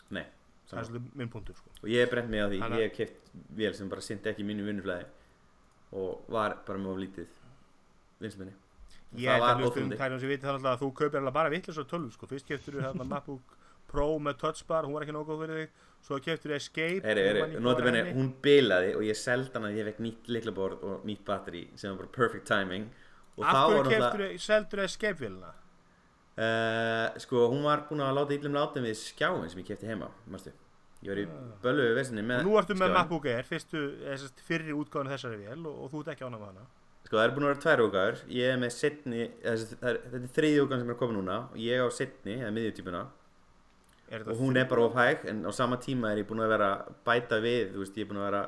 Nei, það er svolítið minn punktur sko. og ég hef brent mig á því, Hanna- ég hef keft vél sem bara sindi ekki mínu vinnuflæði og var bara með of lítið vinsminni Ég Það held var að hlustum óþolandi. tærum sem viti þannig að þú kaupir alveg bara vittlis á tölvu sko. Fyrst keftur þú hérna MacBook Pro með touchbar, hún var ekki góð fyrir þig Svo keftur Escape ég heyri, man ekki nota hvað var benni, henni. hún bilaði og ég seldi hana ég fekk nýtt liklaborð og nýtt batteri sem var bara perfect timing og Af hverju keftur þú, seldur þú Escape vélina? uh, sko, hún var búin að láta illum látum við skjáin sem ég kefti heima, mástu ég var í bölvu við vesinni með Ah. Og nú ertu með skjáinn. MacBook Air, fyrstu, þessast fyrri útgáðan þessari vél og, og þú ert ekki ánað með hana Sko það er búin að vera tvær úrgáður, ég er með setni, þetta er, þetta er þriði úrgáðan sem er að koma núna og ég á setni, eða miðjutýpuna Er og hún er bara of hæg en á sama tíma er ég búin að vera bæta við, veist, ég er búin að vera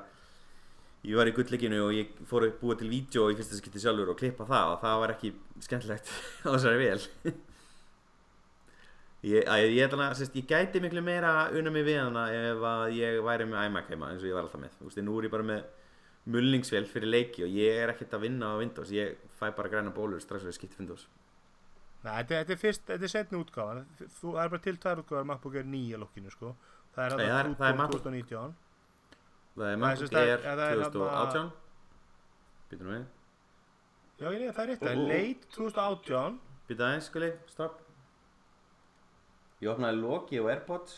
ég var í gullleikinu og ég fór að búa til vídeo í fyrsta skipti sjálfur og klippa það og það var ekki skemmtilegt [LAUGHS] á þessari vel [LAUGHS] ég, að, ég, að, sérst, ég gæti miklu meira unna mig við hana ef ég væri með iMac heima eins og ég var alltaf með, veist, nú er ég bara með mulningsvél fyrir leiki og ég er ekkert að vinna á Windows ég fæ bara græna bólur strax og ég skipti Windows Nei, þetta, er fyrst, þetta er setni útgáfan Þú, það er bara til tvær útgáfar MacBook Air 9 í lokkinu sko. Það er Nei, það er- þetta það er 2019 MacBook- það er MacBook Air ja, það er 2018 býtum við. Já, ég, það er rétt, það er late 2018 býta aðeins skuli, stopp. Ég opnaði Loki og Airpods.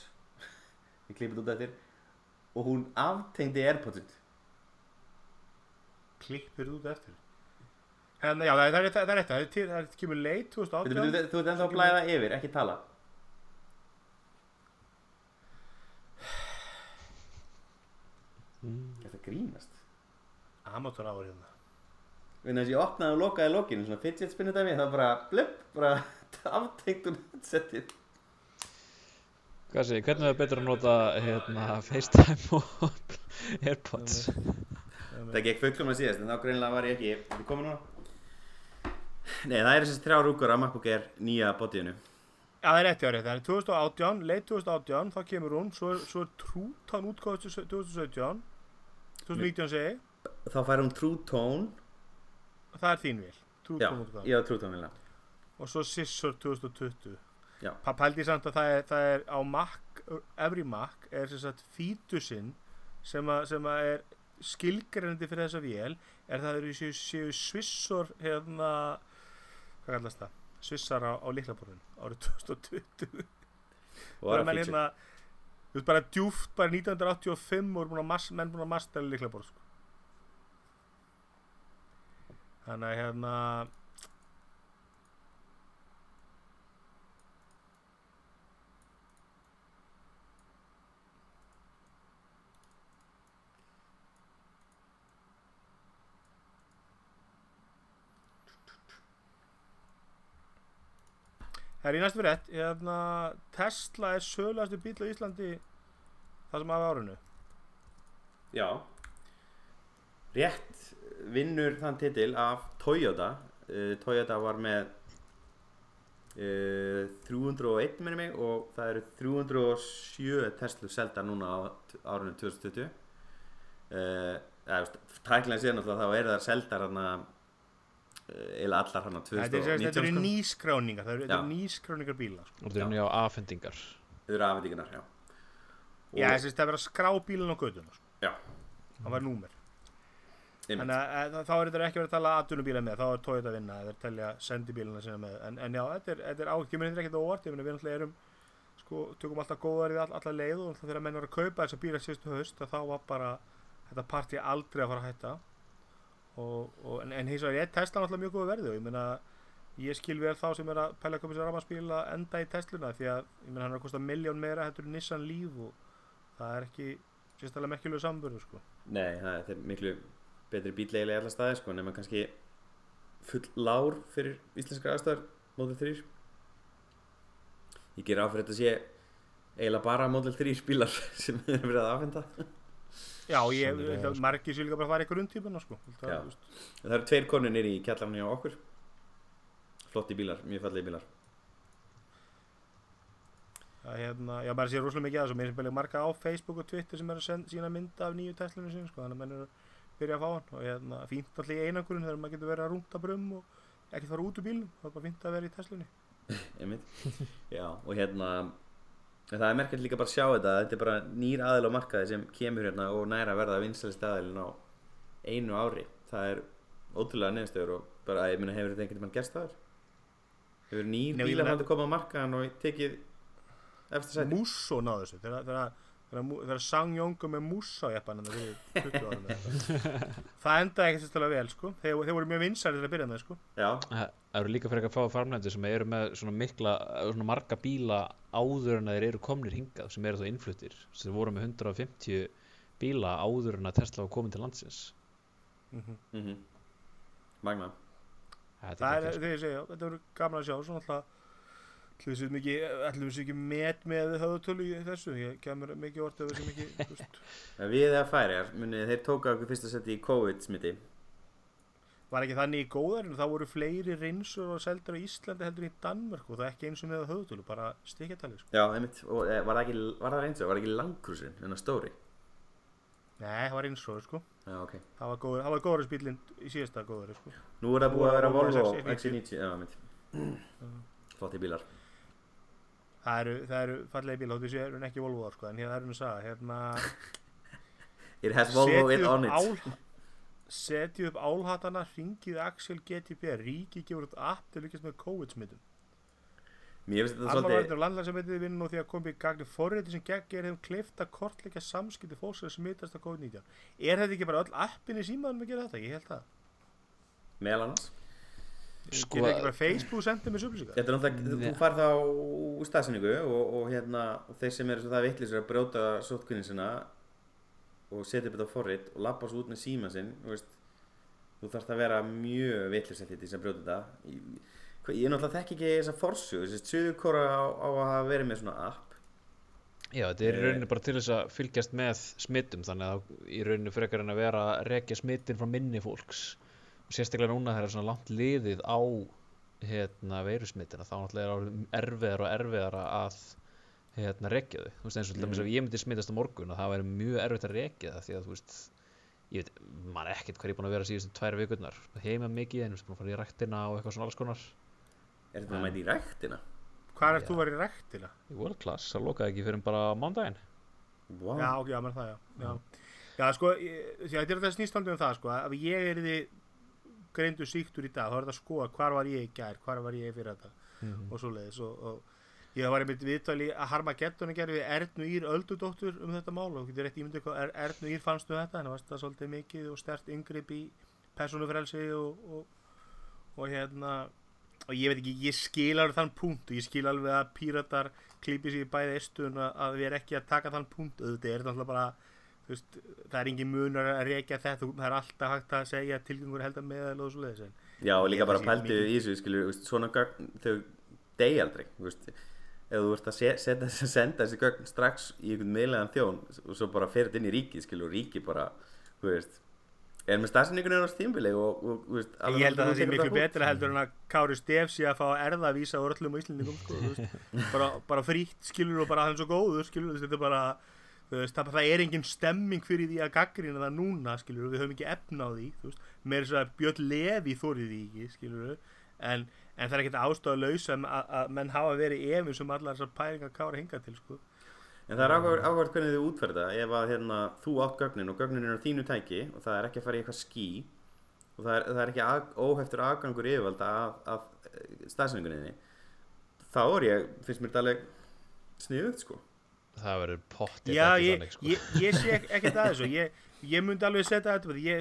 [LAUGHS] Ég klippið út eftir. Og hún aftengdi Airpodsið. Klippir út eftir En já, það er það er rétt, það er rétt Það er til, það er kemur late Þú 2018 ert ennþá að blæða yfir, ekki tala. Þetta grínast? Amateur ári hérna. Þess að ég opnaði og lokaði lokinu svona fidget spinnu dæmi það var bara blöpp, bara [LAUGHS] aftengt og setið Hvað sé, hvernig er betur að nota hérna, FaceTime og [LAUGHS] Airpods? Það gekk að síðast en þá greinilega var ég ekki Þetta komið núna Nei, það er þessi þrjá rúkur að MacBook Air nýja botíðinu Já, það er rétt, já, rétt, það er 2018, late 2018, þá kemur hún, svo er, svo er Trútan útgáð 2017, 2019 segi, Þá fær hún True Tone og það er þín vil, Já, Trútan útgáð. ég á True Tone vilja Og svo Scissor 2020. Já. Pældi samt að það er, það er á Mac, every Mac, er sem sagt fítusinn sem, að- sem að er skilgreinandi fyrir þessa vél, er það eru séu, Swissor, hérna, hvað kallast það? Swissar á, á liklaborðin árið [LAUGHS] 2020. Og bara var menn að fíkja hérna þú veist bara djúft bara 1985 og búin að mas, menn búin að mastera líklega sko. þannig að hérna Það er í næstu rétt, hérna, Tesla er sögulegastu bíl á Íslandi það sem af árinu. Já. Rétt vinnur þann titil af Toyota. Uh, Toyota var með uh, 301 minni mig og það eru 307 Tesla selda núna á árinu 2020 uh, Tæklega síðan alltaf þá eru það seldar hann að eða allar hann að Þetta er, sem sagt- þetta eru 2019 sko. nýskráningar, það eru, þetta Já. eru nýskráningar bíla. Sko. Og þetta er nýja afhendingar. Þau eru afhendingunar, já Já, þess að það er verið að skrá bílinn á göduna. Sko. Já. Það var númer. Þannig að að þá er þetta ekki verið að tala aðtunubíla með, þá er Toyota að vinna, eða þeir telja sendibílina sinna með. En, en já, þetta er, þetta er er ekkert óvart, við náttúrulega erum, sko, tökum alltaf góðar í all, alla leið og þegar menn var að kaupa þessa bíla síðustu haust, að þá var bara þetta partí aldrei að fara að hætta. Og, og, en, en hins vegar er Tesla náttúrulega mjög góð verði og ég meina, ég skil vel þá sem er að pæla að köpa sér rafmagnsbíl að enda í Tesluna því að, ég meina, hann er að kosta miljón meira en Nissan Leaf og það er ekki sérstaklega merkjulegu samburður, sko. Nei, það er- miklu betri bíl eiginlega í alla staði sko, nema kannski full lár fyrir íslenskar aðstæður Model 3 Ég ger á fyrir þetta sé eiginlega bara Model 3 bílar [LAUGHS] sem er verið að afhenda Já, ég sko. margir séu líka bara að fara í grundtípuna sko. Held að, Já. þú veist, Það eru tveir konur nýri í kjallarinn hjá okkur. Flotti bílar, mjög fallegi bílar. Að, hérna, já, maður sé rosalega mikið að þessu. Mér sem byrja marga á Facebook og Twitter sem er að senda sína mynda af nýju Teslunum sín sko, þannig að menn eru að byrja að fá hann. Og hérna, fínt alltaf í einangurinn þegar maður getur verið að rúnta brum og ekki fara út úr bílnum, það er bara fínt að vera í [LAUGHS] Já, og hérna en það er merkjöld líka bara að sjá þetta þetta er bara nýr aðil á markaði sem kemur hérna og næra að verða vinsælist aðilin á einu ári. Það er ótrúlega neðstöður og bara, ég meina, hefur þetta einhvern veginn gerst það hefur nýr bílar meina- haldið komað á markaðan og tekið eftir sæti Musso náðu þessu þegar, þegar, þegar, Mu- þegar Sang Jóngu með Musso jeppan en það fyrir 20 árum eða eitthvað. það endaði ekki sérstæðlega vel sko. þeir, þeir voru mjög vinsæri til að byrja með sko. Já, Það eru líka fyrir að fá farmlendur sem eru með svona mikla, svona marga bíla áður en að þeir eru komnir hingað sem eru þá innfluttir sem voru með 150 bíla áður en að Tesla var komin til landsins mm mhm Magna Þetta það er er ekki þegar ég segja, þetta verður gaman að sjá svona alltaf við séum ekki, ætlum við séum ekki met með höfutölu í þessu, ég kemur mikið orð ef við séum ekki, þú veist, Við eða færiðar, munið þeir tóka okkur fyrst að setja í COVID smiti var ekki þannig í góðarinn þá voru fleiri rinsur og seldur á Íslandi heldur í Danmörk og það ekki eins og með höfutölu, bara stikjartali sko. Já, einmitt, og eh, var það ekki, var það eins og, var það ekki langkrúsin, en að stóri Nei, það var einsróður sko Já, ok. Það var góður, það var góður spílinn í síðasta góður sko Nú er það búið að vera Volvo Volvo XC90. XC90, já, mitt. Flotti bílar. Það eru, eru fallegi bíl, þóttu séu ekki Volvoðar sko En það er um að sagða, hérna [LAUGHS] It has Volvo upp on it. Setjið upp álhatana, ringið Axel GTP Ríki gefur út app til líkast með COVID-smittum Mér finnst þetta svolítið, og landlægsamöndið vinna nú því að koma í gagni forriti sem gegn er þeim kleift að kortleika samskipti fólks sem smitast af COVID-19 Er þetta ekki bara öll appin í símaðanum að gera þetta? Ég held það meðal annars. Sko- Getur ekki bara Facebook sendið með upplýsingar? Þetta er náttúrulega, þú fær þá staðsynningu og, og hérna, og þeir sem eru svo það vittlisir að brjóta sótkunnin sinna og setja upp þetta á forrit og lappa svo út með síma sinn, þú veist, þú þarfst að vera mjög vittlis eftir því sem brjóta þetta. Ég, ég náttúrulega þekki ekki þessa forsjö, þessi sögurkóra á, á að hafa verið með svona app. Já, þetta er í Eh. rauninni bara til þess að fylgjast með smittum þannig að í rauninni frekar en að vera að rekja smittin frá minni fólks sérstaklega núna þegar er svona langt liðið á hérna veirusmittina þá náttúrulega er orðið erfiðar og erfiðar að hérna rekja þau þú veist eins og til dæmis Mhm. ef ég myndi smittast á morgun og það væri mjög erfitt að rekja það því að þú veist ég veit, maður ekkert hvað ég er búin að vera síðustu tvær vikurnar heima mikið en þú veist búin að fara í ræktina og eitthvað svona alls konar Er þetta að mæta í ræktina? Hvað er Já. þú var í rektina? í World Class, það lokaði ekki fyrir bara mándaginn Wow. Já, ok, já, menn það, já Já, já sko, ég, því að þetta er þetta snýstandi um það, sko að ég er því greindu síktur í dag, þá er þetta að skoða hvar var ég í gær, hvar var ég fyrir þetta Mhm. og svo leiðis og, og ég var einmitt viðtali að harma gettun að gera við Ernu Ír Öldudóttur um þetta mál og getur rétt hvað er, Ernu Ír fannstu þetta, en það svolítið mikið og stert yngripp í persónufrelsi og, og, og hérna og ég veit ekki, ég skil alveg þann punkt og ég skil alveg að píratar klípi sér í bæði eistun að, að við erum ekki að taka þann punkt. Auðvitað er þetta náttúrulega bara veist, það er engin munur að reykja þetta það er alltaf hægt að segja tilgjengur heldur meðal og svo leiðis en Já, og líka bara mikið- í þessu, skilur, svona gögn, þau degi aldrei, veist, ef þú ert að se- setja, [LAUGHS] senda þessi gögn strax í einhvern meðlegan þjón og svo bara fer þetta inn í ríkið, skilur, og ríkið bara, þú veist, er með stafsynningunni á stímbili og, og, þú veist, ég held að það sé miklu betra heldur en að Kári Stef sé að fá erðavísa úr öllum íslendingum sko, þú veist, [LAUGHS] bara, bara frítt skilur og bara hann svo góður skilur þetta er bara veist, það, það er engin stemming fyrir því að gaggrina það núna skilur við höfum ekki efna á því þú veist, með þess að Björn Levi þórið því ekki skilur en, en það er ekkert ástæða laus að, menn hafa verið efum sem allar þessar pælingar Kári hinga til sko. En það er áhugavert hvernig þið útferða. Ef að hérna, þú átt gögnin og gögnin er á þínu tæki og það er ekki að fara í eitthvað skí og það er, það er ekki að, óheftur aðgangur yfirvalda af, af staðsynningunni þá er ég, finnst mér þetta alveg sniðugt sko það verður pottið Já, ég, þannig sko. ég, ég sé ek- ekkert að þessu ég, ég myndi alveg setja þetta ég,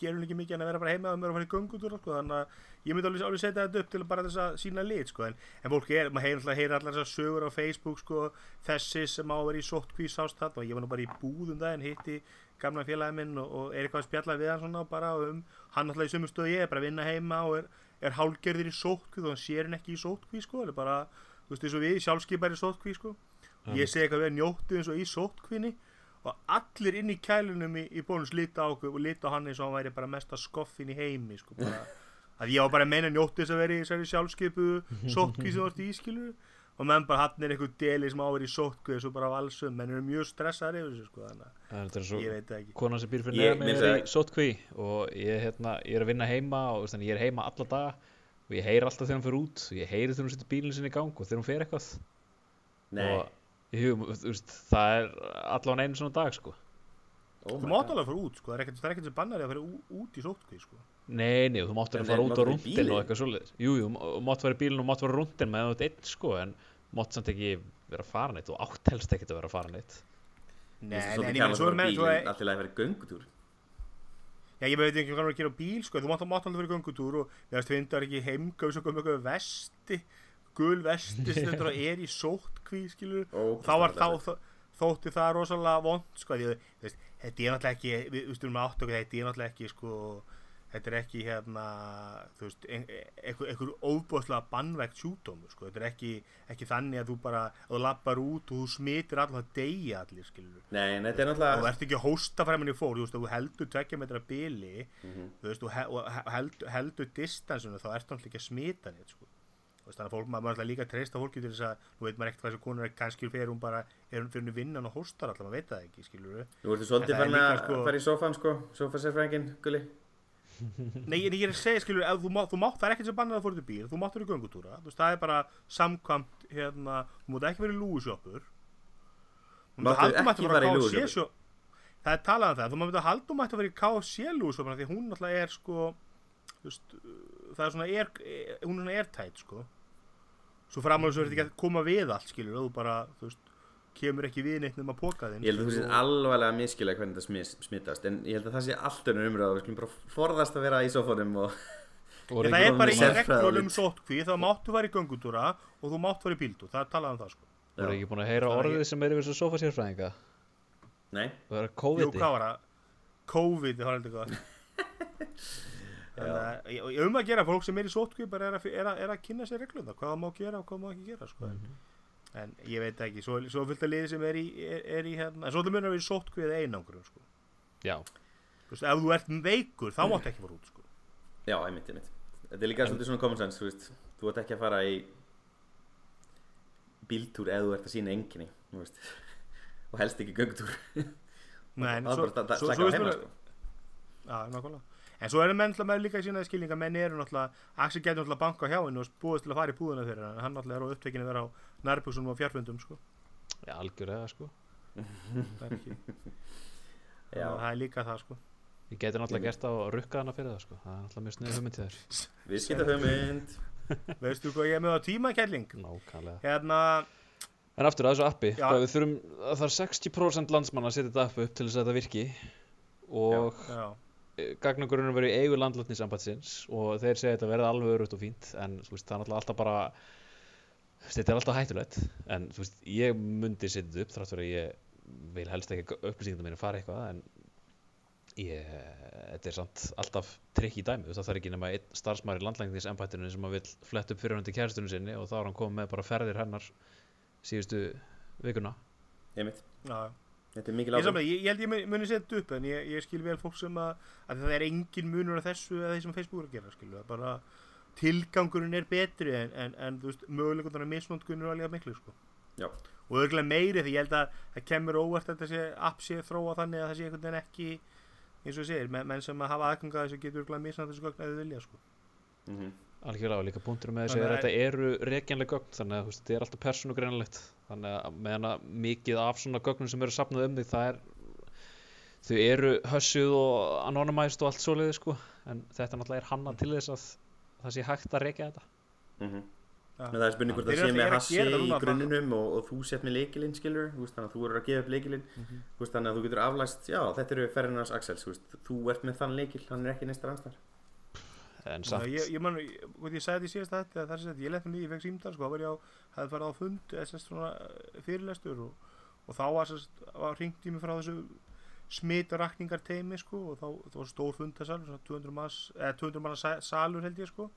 gerum ekki mikið en að vera bara heima og mér að fara í göngutúr sko, þannig að ég myndi alveg, alveg setja þetta upp til bara þess að sína lit sko, en, en fólk er, maður heyr allar þessar sögur á Facebook sko, þessi sem á að vera í sóttkví sást þarna og ég var nú bara í búðum daginn hitti gamla félagi minn og, og er eitthvað að spjalla við hann svona bara um, hann alltaf í sömu stöðu ég er bara að vinna heima og er, er hálgerðir í sóttkví og hann sér hann ekki í sóttkví sko, það bara, þú veist, eins og við sjálfskipar í sóttkví sko ég segi eitthvað við njóttu eins og í sótkvinni og allir inn í kælunum í, í bónus lita á okkur og lita á hann eins og hann væri bara mesta skoffin í heimi sko, bara, [LAUGHS] að ég var bara að meina njóttu þess að vera í þessari sjálfskipu sótkvi sem þú ert í skilur og menn bara hann er einhver deli sem á að vera í sótkvi og svo bara valsum, menn eru mjög stressaður yfir þessu sko, þannig er að svo ég veit það ekki. konan sem býr fyrir finnst er í sótkví og ég, hérna, ég er að vinna heima og veist, þannig, ég er heima alla daga og ég heyr alltaf þegar hún fyrir út og ég heyri þegar hún setur bílinn sinni í gang og þegar hún fer eitthvað. Nei, og jú, veist, það er allan einu svona dag sko. oh þú mátt alveg að fara út sko, það er ekkert, það er ekkert sem bannar að fara út í sótkvi sko. Nei, nei, þú máttur En að fara út á bílinn? og eitthvað svoleiðis. Jú, jú, mátt vera í bílinn og mátt vera rúndin með ert einn sko en mátt samt ekki vera að fara neitt og átt helst ekkert að vera að fara neitt Nei, nei, svolítið að svo er fara menn bíl svo en er, að vera göngutúr. Já, ég veit ekki hvað hann er að gera á bíl, sko, þú mátt, mátt alltaf fyrir göngutúr og við veist vindar ekki gul vesti sem þetta er í sóttkví, skilur, Ó, og þá var þá, þó, þótti það rosalega vond, sko, að, þetta er náttúrulega ekki, við við stundum átt okkur, þetta er náttúrulega ekki, sko, þetta er ekki, hérna, þú veist, ein- einhver, einhver óbúðslega bannvegt sjúdómur, sko, þetta er ekki, ekki þannig að þú bara, að þú lappar út og þú smitir það deyja allir, skilur, Nei, þetta er og þú náttúrulega ert ekki að hósta fram henni fór, þú veist, þú heldur tvekja metra bili, Mhm. þú veist, og, he og he- heldur, heldur distansinu, þá ert náttúrulega ekki að smita neitt, sko. Þú veist, þannig að fólk, maður maður alltaf líka treysta fólki til þess að, nú veit maður ekkert hvað þessi konur er, kannski fer hún bara, er hún fyrir hún vinnan og hóstar alltaf, maður veit það ekki, skilur við. Þú ertu svolítið er farin að sko- fara í sofan sko, sofasérfrængin, gulli. [LAUGHS] Nei, en ég er að segja, skilur, þú, má, þú mátt, það er ekkert sem bannað að fóra til bíl, þú mátt vera í göngutúra, þú veist, það er bara samkvæmt, hérna, þú mátt ekki vera í í lúgusjoppur? Það er talað um það, þú mátt halda um að vera í KFC lúusjópur, því hún náttúrulega er, sko, þú veist, það er svona, air, hún er svona airtight, sko. Svo framálega svo er þetta ekki að koma við allt, skilur, þú bara, þú veist, kemur ekki við neitt nema pókaðinn. Ég held að þú sér alvarlega miskilega hvernig það smis, smittast, en ég held að það sé allt önnur umræða, við skulum bara forðast að vera í sofanum og Og er það er bara í reglum sótkví, þá máttu fara í göngutúra og þú máttu fara í bíltúr, það er talað um það, sko. Þú er ekki búin að heyra orðið sem er yfir þessu sofa sérfræðinga Nei, Það er Jú, COVID hvað var það? COVID, það var heldur [LAUGHS] góð Þannig að ég- ég um að gera fólk sem er í sótkví bara er að, er að, er að kynna sér reglum það, hvað það má gera og hvað það má ekki gera sko. Mhm. en ég veit ekki, svo, svo fylgta liði sem er í, er, er í hérna, en svo það munir að vera í sótkví eða einangrun sko. Já, Þú veist, ef þú ert veikur, þá máttu ekki fara út sko. já, einmitt, einmitt. Þetta er líka svolítið svona common sense, þú veist, þú ert ekki að fara í bíltúr eða þú ert að sína enginni, og helst ekki göngtúr. Nei, en Það er bara að svo á heima, sko. Já, nákvæmlega En svo eru menn með líka í sínaði skilninga. Menn eru náttúrulega, Axel getur náttúrulega banka hjá henni og búist til að fara í búðuna fyrir hann. En hann náttúrulega er á upptekinu að vera á nærbúksunum og fjárfundum sko. já algjörlega sko. Það er ekki Já, það er líka það sko. Ég geti náttúrulega gert það og rukka hana fyrir það sko. Það er náttúrulega mjög sniðið hugmynd til þér. [LAUGHS] Við skita hugmynd. [LAUGHS] Veistu hvað ég er með á tímakælling? Nákvæmlega. Hérna, En aftur að þessu appi, Já. við þurfum, það er 60% landsmanna að setja þetta app upp til þess að þetta virki. Og já, gagnagurinn verið eigu landlæknisambandsins og þeir segja þetta verði alveg örugt og fínt en veist, það er alltaf bara þetta er alltaf hættulegt en veist, ég myndi setja þetta upp þrátt fyrir að ég vil helst ekki að upplýsingum mínu fara eitthvað en ég, þetta er samt alltaf trikk í dæmi, það þarf ekki nema einn starfsmæri í landlæknisembættinu sem að vil flett upp fyrirhundi kæristunum sinni og þá er hann komið með bara ferðir hennar síðustu vikuna Einmitt. já Þetta er mikil Ég, samlega, ég, ég held ég muni- setja þetta upp en ég, ég skil vel fólk sem að, að það er engin munur af þessu eða því sem Facebook er að gera skilu, bara tilgangurinn er betri en, en, en þú veist, möguleikundan að misnótkunur er alveg miklu sko. Já. og auðvitað meiri því ég held að það kemur óvart að þessi app sé þróa þannig að það sé einhvern veginn ekki eins og þú segir, menn, menn sem að hafa aðganga þessu getur auðvitað misnótt þessu gögn að þau vilja sko. Mhm. Algjörlega og líka punktur með þessu er að að- þetta eru rekjanleg gögn þannig að þetta er alltaf persónugreinilegt þannig að meðan að mikið af svona gögnum sem eru sapnað um þig það er þau eru hössuð og anonymized og allt svoleiði sko en þetta náttúrulega er hanna til þess að það sé hægt að rekja þetta Mhm. Já. Men það er spurning hvort það sé með hassi í grunninum og, og þú sett með leikilinn skilur þannig að þú eru að gefa upp leikilinn Mhm. þú veist, þannig að þú getur aflæst, já þetta eru ferðinars Axels, þú ert með þann leikil hann er ekki neistar anstar en samt, ég, ég, man, ég, ég sagði þetta í síðast þetta það er sagt, ég lefði nýja, ég fekk símdal sko, þá hefði farið á fund eða sérst svona eh, fyrirlestur og, og þá var var hringt í mig frá þessu smitrakningar teimi sko og þá, það var stór fundasalur svona 200 manns, eða 200 manna sa- salur held ég sko.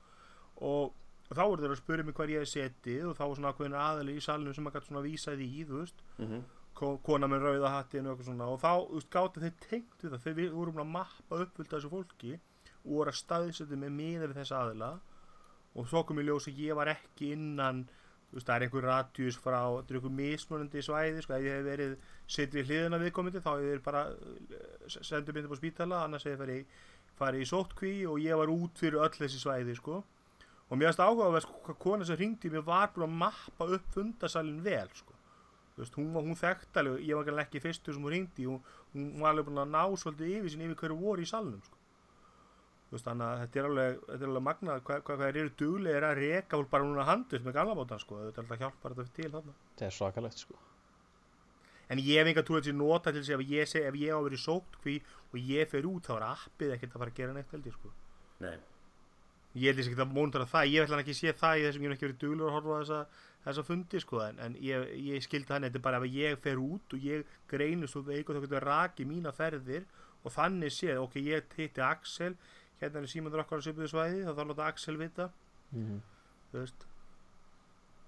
Og, og þá voru þeir að spura mig hvar ég hefði setið og þá var svona ákveðin aðali í salinu sem maður gæti svona vísaði í, þú veist. Mm -hmm. ko- kona með rauða hattin og eitthvað svona. Og þá þú veist, gátu þeir tengt við það. Þeir við vorum að mappa uppfyllt af þessu fólki og voru að staðsetja með miða við þessa aðila. Og svo kom í ljós að ég var ekki innan þú veist, það er einhver radius frá þetta er einhver mismunandi svæði sko, ef ég hef verið setið við hliðina viðkomandi þá hefur bara eh, sendur myndið á spítala annars hefur farið, farið í sótkví og ég var út fyrir öll þessi svæði sko. Og mér finnst áhugaverð sko, hvað kona sem ringdi mér var búin að mappa upp fundasalinn vel sko. Þú veist, hún, hún þekkt alveg, ég var ekki fyrstu sem hún ringdi, hún, hún var alveg búin að ná svolítið yfir sín yfir hverju voru í salnum sko. Veist, þannig að þetta er alveg, þetta er alveg magnað hvað, hvað, hvað eru duglegir að reka fólk bara núna handvist með gamla bótan sko, þetta er alltaf hjálpar þetta til þarna. þetta er svakalegt sko. En ég hef enga trú að þessi nota til þess að ef ég, seg, ef ég á að vera í sótkví og ég fer út þá er appið ekkert að fara að gera neitt held ég sko. Nei, Ég held þess ekki að móntra það, ég ætla ekki að sé það í þessum ég hef ekki verið duglegur að horfa á þessa, þessa fundi sko, en, en ég, ég skildi hann, þetta er bara ef ég fer út og ég greinist og veik og þá getur raki mína ferðir og þannig séð, ok, ég hitti Axel, hérna er Símandur okkar á svipuðu svæði, þá þarf láta Axel vita, Mhm. þú veist,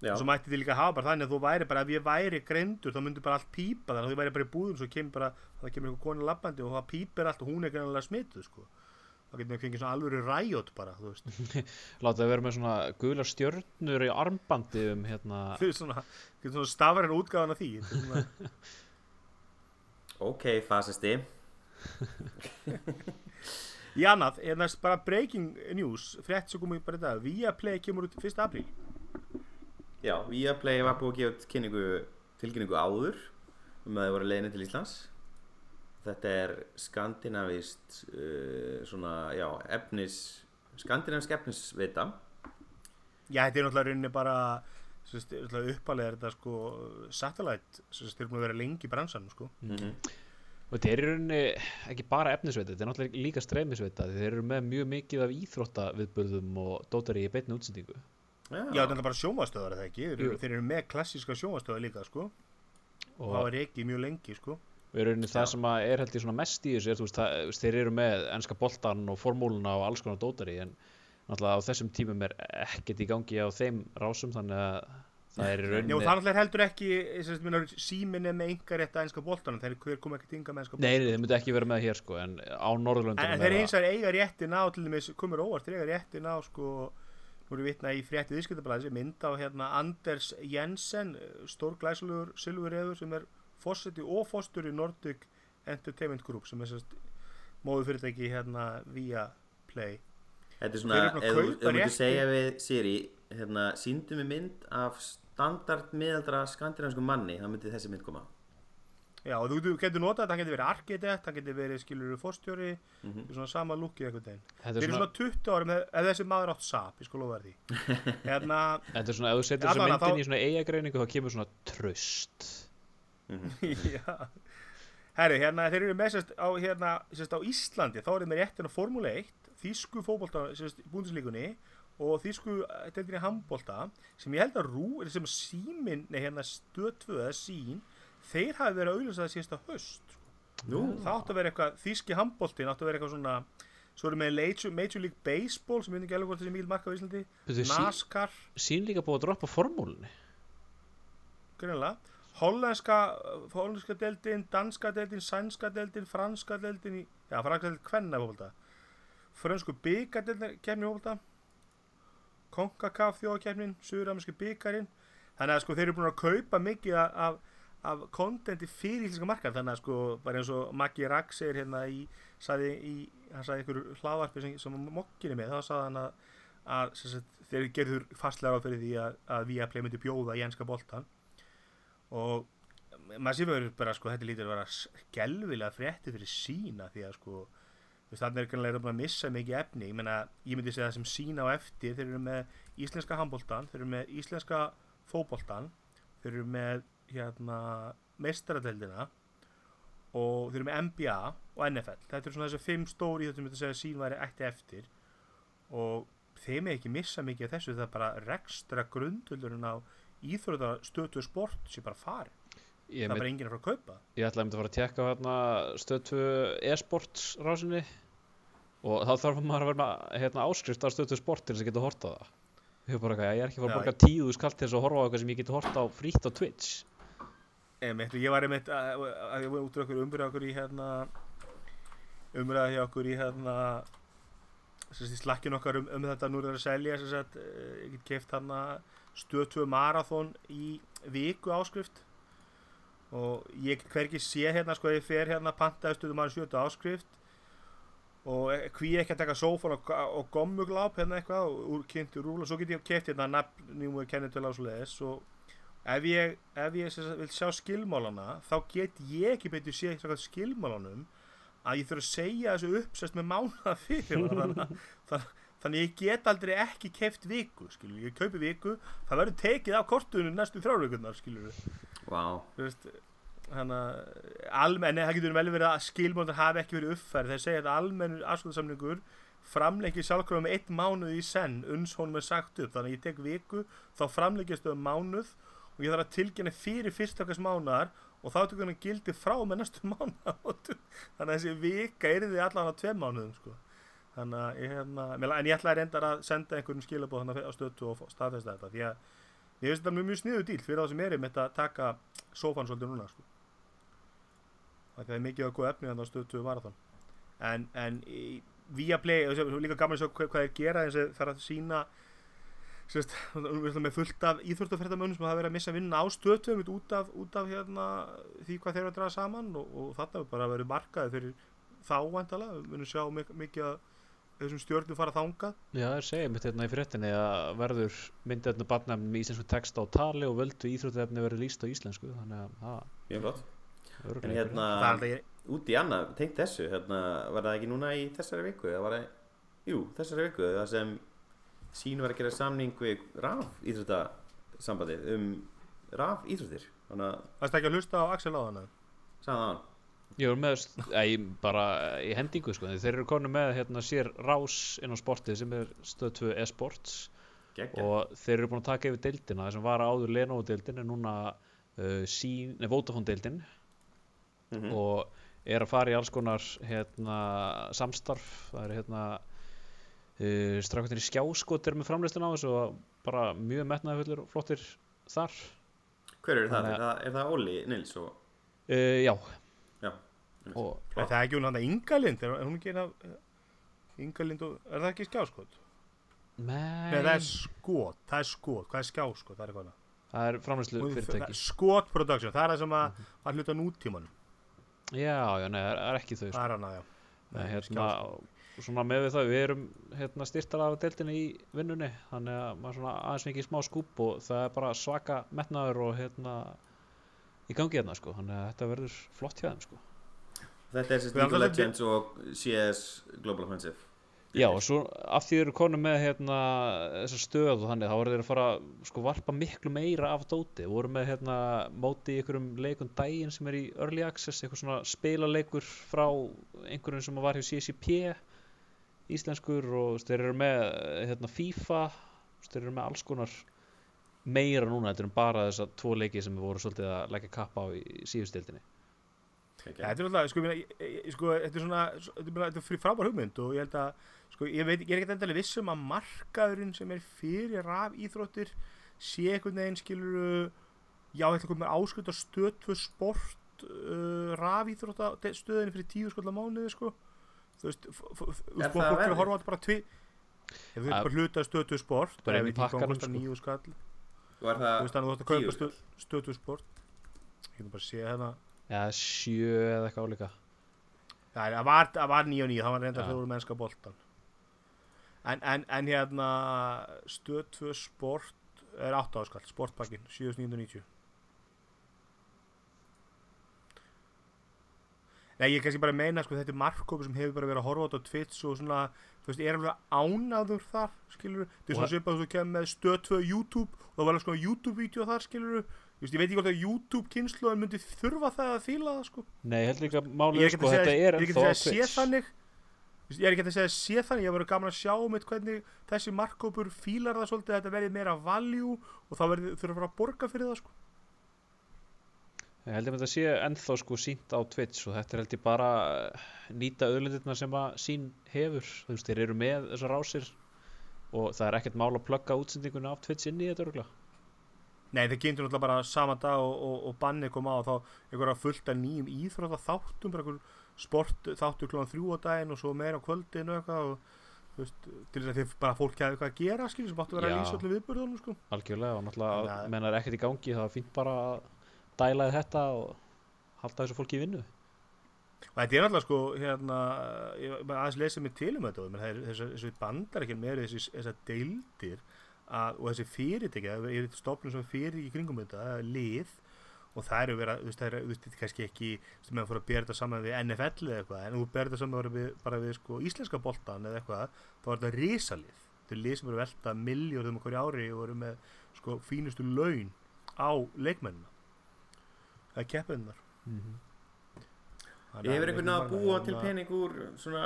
já, og svo mætti þið líka hafa bara þannig að þú væri bara, ef ég væri greindur þá myndi bara allt pípa þannig að þú væri bara í búðum svo kemur bara, það kemur einhver konu labbandi og það pípir allt og hún er greinlega smituð sko. þá getum við fengið svona alvöru ræjót bara, þú veist. [LAUGHS] Láta það vera með svona gula stjörnur í armbandi um hérna. Þau er svona, getum svona stafarinn útgáðan af því. Þetta er svona, [LAUGHS] Ok, fasisti [LAUGHS] í annað, er næst bara breaking news frétt sem komið bara í dag, Viaplay kemur út 1. apríl Já, Viaplay var búið að gefa tilkynningu áður um að þið voru leiðinni til Íslands Þetta er skandinavist uh, svona, já, efnis skandinavisk efnisveita Já, þetta er náttúrulega rauninni bara uppalega er þetta sko satellite, sem eru búin að vera lengi í bransanum sko. mm og þetta er í rauninni ekki bara efnisveita þetta er náttúrulega líka streymisveita þeir eru með mjög mikið af íþróttaviðburðum og dótari í beinni útsendingu. Já, þetta er bara sjónvastöðar er það ekki, þeir þeir eru með klassíska sjónvastöðar líka sko, og og það var ekki mjög lengi sko. í rauninni það sem að er held ég mest í þessu er, þú veist, það, þeir eru með ennska boltan og formúluna og alls konar dótari en náttúrulega á þessum tímum er ekkert í gangi á þeim rásum þannig að það er og rauninni það náttúrulega er heldur ekki sem sagt, minna, símin er með yngar rétt að einska boltanum, þeir hver kom ekki ynga með einska Nei, nei, þeir myndi ekki vera með hér sko en á Norðurlöndunum En, þeir hins vegar eiga réttin á til dæmis, komur óvart, þeir eiga réttin á sko, nú erum við vitna í frétti viðskiptablaði sem mynd á hérna Anders Jensen, stór glæsulugur silfurreður sem er fórseti og fórstur í Nordic Entertainment Group sem er sérst móðu fyrirtæki hérna via Play Þetta er svona, ef þú- myndir segja við Siri, hérna, síndu mig mynd af standard miðaldra skandinavisku manni, þá myndi þessi mynd koma. Já, og þú, getur notað þetta, hann getur verið arkitekt, hann getur verið skilur fórstjóri, Mhm. svona sama lúki eitthvað þeim. Þetta er svona, svona 20 árum ef ef þessi maður átt sap, ég sko lofa því. [LAUGHS] hérna, þetta er svona ef þú setur þessu myndin þá- í svona eigagreiningu þá kemur svona tröst [LAUGHS] já. Herri, hérna, þeir eru með sérst á, hérna, sérst á Íslandi, þá er þeir með réttin á Formule 1, þýsku fótbolta, sérst, í búndislíkunni og þýsku deildinni handbolta, sem ég held að rú, er sem símin, nei, hérna, stöð 2 eða sín, þeir hafi verið að auðvitað síðasta höst. Nú, Það átti að vera eitthvað, þýski handboltin átti að vera eitthvað svona, svo erum við Major, Major League Baseball, sem við ekki alveg hvort þessi mikil marka á Íslandi, NASCAR, Sín líka búið að droppa formúlunni. Greinlega hollenska, hollenska deildin danska deildin, sænska deildin franska deildin, já franska deildin kvenna fólta, frönsku byggadeildin kemni fólta konkakaf þjóðakefnin suðuramerski byggarinn þannig að sko þeir eru búin að kaupa mikið af- af, kontenti fyrir íslenska markað þannig að sko bara eins og Maggi Rack segir hérna í, sagði í hann sagði einhverju hlaðvarpi sem, sem mokkinni með þá sagði hann að, að sagt, þeir gerður fastlega á fyrir því að, að Viaplay myndi bjóða í enska boltan og maður sé fyrir bara sko þetta lítur að vera skelvilega frétti fyrir sína því að sko þannig er kannlega að missa mikið efni. Ég, meina, ég myndi segja það sem sína á eftir þeir eru með íslenska handboltan þeir eru með íslenska fótboltan þeir eru með hérna meistaradeldina og þeir eru með NBA og NFL þetta eru svona þessi fimm stóri þetta myndi segja sín væri ætti eftir. Og þeim er ekki missa mikið af þessu það er bara rekstra grundullurinn á íþróta stötu sport sem bara fari Ég, það er bara enginn að fara að kaupa. Ég ætlaði að mynda að fara að tekka hérna stöð 2 e-sports rásinni. Og þá þarf maður að vera hérna, áskrift á stöð 2 sport til þess að horta það. Ég er ég er ekki að fara að borga tíu skall til þess að horfa á eitthvað sem ég geti horta á frítt á Twitch. Einmitt, ég var einmitt að, að ég var út af okkur umræða okkur í hérna umræða hjá okkur í hérna sem slakkinu okkar um, um þetta nú er það að selja sem eh, ég get keft hérna stöðtöðu marathon í viku áskrift og ég hvergi sé hérna sko ég fer hérna pantaði stöðu maður sjötu áskrift. Og eh, hví ekki að taka sófan og, og gommugláp hérna eitthvað og úr kynntu rúl og svo get ég keft hérna nafn, númer, kennitölu og svoleiðis. Og ef ég, ef ég vil sjá skilmálana þá get ég ekki betur sé skilmálanum að ég þurfa að segja þessu upp sérst með mánuða fyrir [LAUGHS] þannig, að- þannig, ég get aldrei ekki keft viku skilur, ég kaupi viku það verður tekið af kortunum næstu þrjárvíkunar skilur vá, þannig að almenn, það getur vel verið að skilmálar hafi ekki verið uppfærið þeir segja að almennur afsköldarsamningur framleikir sjálfkrafa með eitt mánuð í senn uns honum er sagt upp. Þannig ég tek viku þá framleikist þau um mánuð og ég þarf að tilkynna fyrir fyrstakast mánuðar og þá tökur hann gildi frá með næstu [LAUGHS] mánuð þannig að þessi vika er því allan á tveim mánuðum sko. Þannig að ég, mér- en ég ætla að reynda að senda einhverjum skilabóð þannig á stötu og staðfesta þetta því að ég veist þetta mjög, mjög sniðu dýl fyrir þá sem erum þetta að taka sófan svolítið núna sko. það er mikið að góða efni þannig á stötu marathon en, en í, via play líka gaman að sjá hvað, þeir gera eins og [LAUGHS] það er að sína sérst, með fullt af íþróttaferðamönnum sem hafa verið að missa vinna á stöðtöfum út af, út af hérna, því hvað þeir eru að draga saman og, og þarna er bara að vera markaði fyrir þá vandalega, við munum sjá mik mikið að þessum stjórnum fara þangað. Já, það er segið mitt hérna í fréttinni að verður myndefni barnefni með íslensku texta á tali og völdu íþróttefni verður líst á íslensku þannig að það mjög flott. En hérna, það er út í annað, tengt þessu hérna, var það ekki núna í þessari viku? Eða var það, jú, þessari viku það sem sín var að gera samning við RAF íþróttasambandið um RAF íþróttir þannig að, það ekki að hlusta á Axel á hana sagði það hann Ég var með, ei, bara í hendingu sko, þeir eru konu með hérna sér rás inn á sportið sem er stöð 2 e-sports. Og þeir eru búin að taka yfir deildina það sem var áður Lenovo deildin en núna uh, sín, nei, Vodafone deildin Mhm. og er að fara í alls konar hérna, samstarf. Það er hérna uh, strafkvæmtir í skjáskot er með framleystin á þessu og bara mjög og flottir þar. Hver eru það? Er það, er það Óli Nils og, uh, já Það er ekki hún hann Ingalind, er hún ekki eina Ingalind og, er það ekki skjáskot? nei, Nei, það er skot, það er skot, hvað er skjáskot, það er eitthvað annað. það er framleyslu Hún- fyrirtæki Skot production, það er það sem að, Mhm. að hluta nútímanum, já, já, nei, það er ekki þau sko. það er hana, já. Nei, hérna, skjáskot. svona með við það, við erum hérna, styrtar af deildinni í vinnunni þannig að maður svona aðeins mikið smá skúp og það er bara svaka metnaður og hérna í gangi hérna sko, þannig að þetta verður flott hjá þeim sko. Þetta er sérst League of Legends og CS Global Offensive. Já, og svo af því þeir eru konum með hérna þessa stöð og þannig, þá voru þeir að fara sko varpa miklu meira af dóti. Voru með hérna móti í einhverjum leikum daginn sem er í Early Access eitthvað svona spilaleikur frá einhverjum sem var hjá CCP íslenskur og þeir eru með hérna FIFA þeir eru með alls konar meira núna þetta er bara þessa tvo leiki sem við voru svolítið að leggja kappa á í síðustildinni Þetta er alltaf, sko, sko, þetta er svona, þetta er, bara- þetta er fyrir frábær hugmynd og ég held að, sko, ég veit, ég er ekkert endalega viss um að markaðurinn sem er fyrir raf íþróttir sé einhvern veginn, skilur, já, þetta komið með áskut á stöðtvö sport, uh, raf íþrótta stöðinni fyrir tíu skall á mánuði, sko, þú veist, Er það fólk er að horfa þetta bara tvi, ef ert bara hluta stöðtvö sport, Bara ég inn í veit ekki kostar sko. níu skall, er þú það veist, þannig að þú ætti að kaupa skall? stöðtvö sport, ég getur bara að sé hérna, eða sjö eða eitthvað álíka. Það var, var 9 og 9, það var Já. þegar voru mennska boltan en, en, en hérna stöð 2 sport er 8 áskall, sportpakkin 7990 Nei, ég kannski bara meina sko, þetta er markkópi sem hefur bara verið að horfa á þetta á Twitch og svona, þú veist, er alveg ánaður þar, skilur þetta er svona Og- svipað að þú kemur með stöð 2 YouTube og það var alveg sko YouTube-vídeó þar, skilur Þú veist, ég veit ekki hvort að YouTube-kynsluðan myndi þurfa það að fíla það, sko. Nei, ég held líka ég málið er er sko, segja, þetta ég er ekki ennþá að á segja sé Twitch þannig ég er ekki að segja sé þannig ég verður gaman að sjá mitt hvernig þessi markkópur fílar það svolítið að þetta verði meira value og þá verður þurfa að borga fyrir það sko. Ég held að þetta sé ennþá sko sínt á Twitch og þetta er held ég bara nýta auðlindirna sem að sín hefur. Þú veist, þeir eru með þessar rásir og það er ekkert mál að plugga útsendinguna af Twitch inn í þetta örgulega Nei, það kynntur náttúrulega bara sama dag og, og, og banni kom á og þá einhverja fullt af nýjum íþrótta þáttum bara einhver sport þáttur klóðan þrjú á daginn og svo meira á kvöldinu eitthvað og þú veist, til þess að þið bara fólk hefði eitthvað að gera skilur sem áttu að vera að lýsa öllu viðbörðunum sko. algjörlega og náttúrulega að- menn er ekkert í gangi það er fínt bara að dæla þetta og halda þessu fólki í vinnu og þetta er náttúrulega sko hérna, ég bara aðeins lesið mig til um þetta og það þessi, þessi bandar ekki þessar deildir að, og þessi fyrirtæki, það er stofnum sem fyrir í kringum þetta, lið og það eru þú veist, það eru, er kannski ekki sem meðan fór að bera þetta saman við NFL eða eitthvað, en þú ber þetta saman við, bara við sko, íslenska boltan eða eitthvað þá er þetta risalið, þetta er lið sem eru að velta miljóðum okkur ári og eru með sko fínustu laun á leikmennina. Það er keppennar Ég hefur einhvern að búa til pening úr svona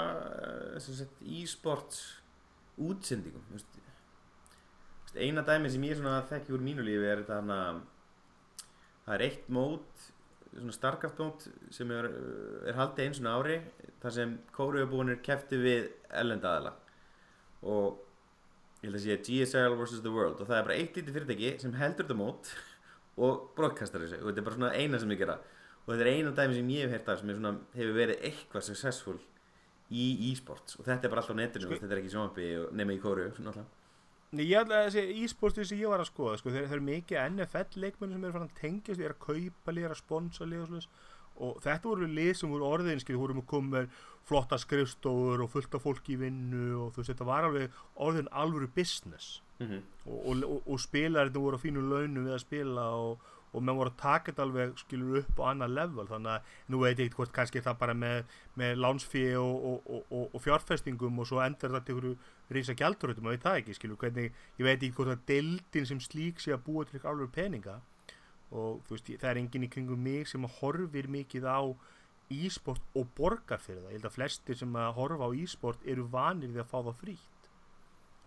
eh, e-sports útsendingum þú veist. Þú veist, eina dæmi sem ég þekki úr mínu lífi er þetta hana það er eitt mót svona Starcraft mót sem er, eh, er haldið eins og ári þar sem kóruðabúinir kefti við ellenda og ég held að sé GSL vs. The World og það er bara eitt lítið fyrirtæki sem heldur þetta mót [LAUGHS] og broadcastar þessu og þetta er bara svona eina sem ég gera og þetta er eina dæmi sem ég hef heyrt af sem svona, hefur verið eitthvað successful í e-sports og þetta er bara alltaf á netinu, Sko- þetta er ekki í sjónvarpi og nema í kóru, svona alltaf ég held að þessi e-sporti sem ég var að skoða sko, þeir, þeir eru mikið NFL leikmenni sem eru farin að tengjast, er að kaupa lið, að sponsa lið og svoleiðis og þetta voru lið sem voru orðin, skil, voru með komið með flotta skrifstofur og fullt af fólki í vinnu og þú veist, þetta var alveg orðin alvöru business mm -hmm. og, og, og, og spilarinn voru á fínu launum við að spila og, og menn voru að taka þetta alveg skilur upp á annað level. Þannig að nú veit ég hvort kannski það bara með, með lánsfíi og, og, og, og fjárfestingum og svo endar þetta einhverju rísa gjaldurötum, maður veit það ekki skilur. Hvernig, ég veit ekki hvort að deildin sem slík sé að búa til alveg peninga. Og þú veist, það er enginn í kringum mig sem að horfir mikið á e-sport og borgar fyrir það, ég held að flestir sem að horfa á e-sport eru vanir við að fá það frítt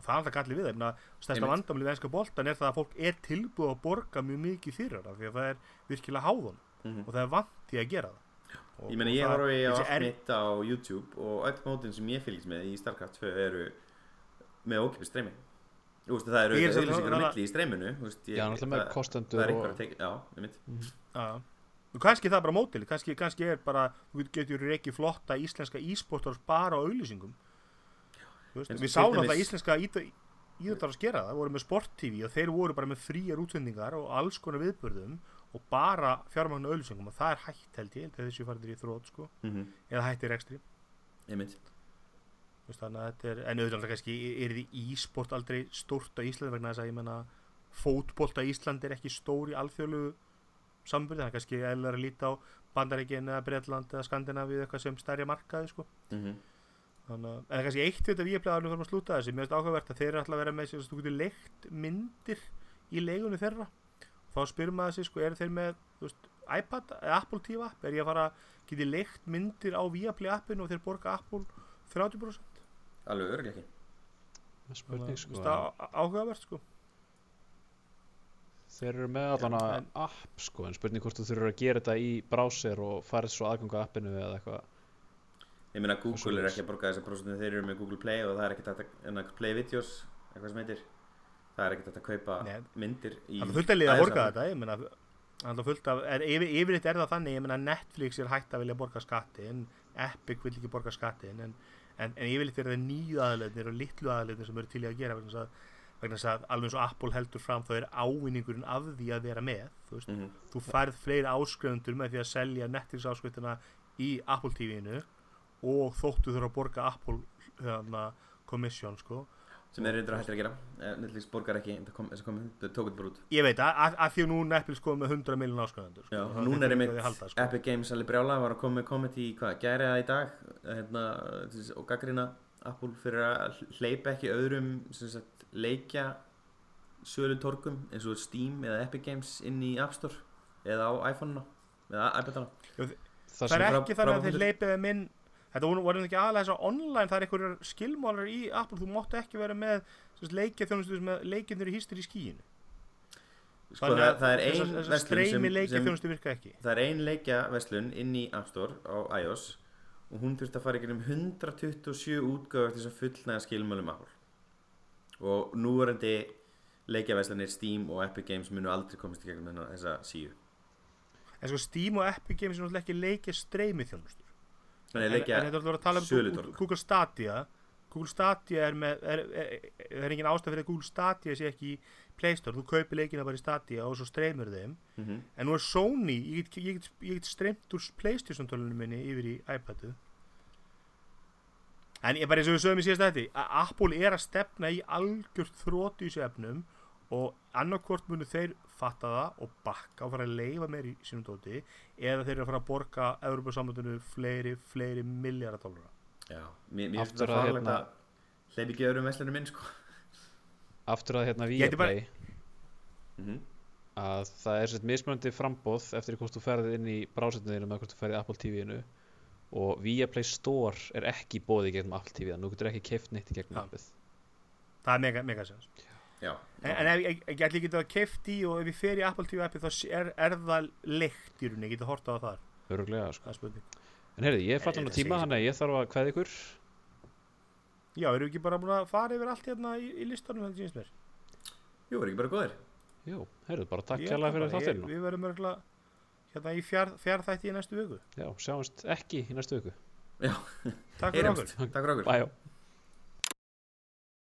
það er alltaf gallið við það, stærsta vandamlið venska boltan er það að fólk er tilbúið að borga mjög mikið fyrir það því að það er virkilega háðun og það er vant í að gera það. Og, Mhm. Ég meina ég á þessi allt er- mitt á YouTube og öll mótin sem ég fylgist með í Starcraft 2 eru með ókipið streymi. Það eru er auðlýsingar á milli í streyminu það- er eitthvað að teka, já. Og kannski það er bara mótil, kannski, kannski er bara, þú getur ekki flotta íslenska e-sportars bara á auðlýsingum. Veist, við sáum alltaf íslenska íðvöldar að skera það, voru með Sport TV og þeir voru bara með fríar útsendingar og alls konar viðbörðum og bara fjármagnu auðlýsingum og það er hætt held ég, þessi farið í þrótt sko, mm -hmm. eða hættir ekstri. Ég mynd er, en auðvitað kannski er því e-sport aldrei stórt á Íslandi vegna þess að ég menna fótbolt á Íslandi er ekki stór í alþjóðlugu sambyrði, þannig kannski eðlar að líta á Bandaríkin eða Bretland eða Skandinavíu eitthvað sem stærri markaði sko. mm -hmm. Þannig að, en það er kannski eitt við þetta við bleið að slúta þessi, mér finnst áhugavert að þeir eru alltaf að vera með þess að þú getur leikt myndir í leigunni þeirra. Þá spyrir maður sig, sko, eru þeir með veist, iPad eða Apple TV app? Er ég að fara, get ég leikt myndir á Viaplay appinu og þeir borga Apple 30% Alveg örglega ekki. Spurning sko. áhugavert sko. Þeir eru með allan að en- app sko en spurning hvort þú þurfur að gera þetta í browser og farið svo aðganga appinu eða eitthvað Ég meina Google er ekki að borga þessar prósentum þeir eru með Google Play og það er ekkert að en að Play Videos, eitthvað sem heitir. Það er ekkert að kaupa Nei. myndir það er fullt að liða að borga þetta ég meina það er fullt er, yfir, yfirleitt er það þannig ég meina Netflix er hægt að vilja borga skatti en Epic vil ekki borga skatti en, en, en yfirleitt er það nýju aðleitnir og litlu aðleitnir sem eru til í að gera vegna þess að, vegna þess að alveg eins og Apple heldur fram þá er ávinningurinn af því að vera með þú, veist, Mhm. þú færð fleiri áskrifundur með því að selja Netflix áskriftina í Apple TV-inu og þóttu þurfa að borga Apple hérna, commission sko. Sem þeir eru hættir að gera. Eh, Netflix borgar ekki þess kom, kom, þau tók þetta bara út. Ég veit að, að, að því að nú Netflix komið með 100 miljón áskrifundur sko, Það- þeir er einmitt að halda, sko. Epic Games alveg brjála var að koma með komment í hvað, gæri það í dag hérna, og gaggrina Apple fyrir að hleypa ekki öðrum sem sagt, leikja sölutorkum eins og Steam eða Epic Games inn í App Store eða á iPhone-na eða iPad-ana Það það er ekki þannig að þeir leipið þeim inn þetta voru, ekki aðalega þess að online það er einhverjar skilmálar í Apple þú máttu ekki vera með leikja þjónustu með leikjunir í hýstir í skíinu sko, það, það er ein verslun sem, leikja sem það er ein leikja verslun inn í App Store á iOS og hún þurfti að fara ykkur um 127 útgáður til þess að fullnæga skilmálum Apple. Og núverandi leikjaverslanir Steam og Epic Games munu aldrei komast í gegnum þennan- þessa síu. En sko Steam og Epic Games er náttúrulega ekki leikja streymi þjónustu þannig að er að tala um sölutorg. Google- Stadia Google Stadia er með er, er, er, engin ástæð fyrir að Google Stadia sé ekki í Play Store, þú kaupir leikina bara í Stadia og svo streymur þeim mm -hmm. En nú er Sony, ég get, get, get streymt úr Playstation tölunum minni yfir í iPadu En ég bara eins og við sögum í síðast þetta að Apple er að stefna í algjört þrótt í þessu efnum og annarkvort munu þeir fatta það og bakka og fara að leifa meir í sínum dóti eða þeir eru að fara að borga Európa-sambandinu fleiri, fleiri miljardar dólara já, mér, finnst Aftur það að hérna- hleypi ekki öðrum verslunum minn sko. Aftur að hérna heiti bara- Viaplay mm að það er sett mismunandi frambóð eftir hvort þú ferðið inn í brásetinu með hvort þú ferðið í Apple TV-inu og Viaplay Store er ekki bóðið gegnum Apple TV þannig að þú getur ekki keift neitt í gegnum appið. Það er mega, mega sens já, En, en ef ég, ég ætla ekki að keift í og ef ég fer í Apple TV appi þá er, er það leikt í rauninni, ég geti horta á það öruglega sko. Það er spurning. En heyrði, ég er fatt hann það að tíma þannig að ég þarf að kveða ykkur. Já, erum við ekki bara búin að fara yfir allt hérna í, í listanum þetta sínst mér? jú, er ekki bara góðir? Jú, heyrðu, bara takk kjærlega held fyrir ég- Við verðum örgulega hérna í fjár, fjárþætti í næstu viku. Já, sjáumst ekki í næstu viku. Já, Takk fyrir okkur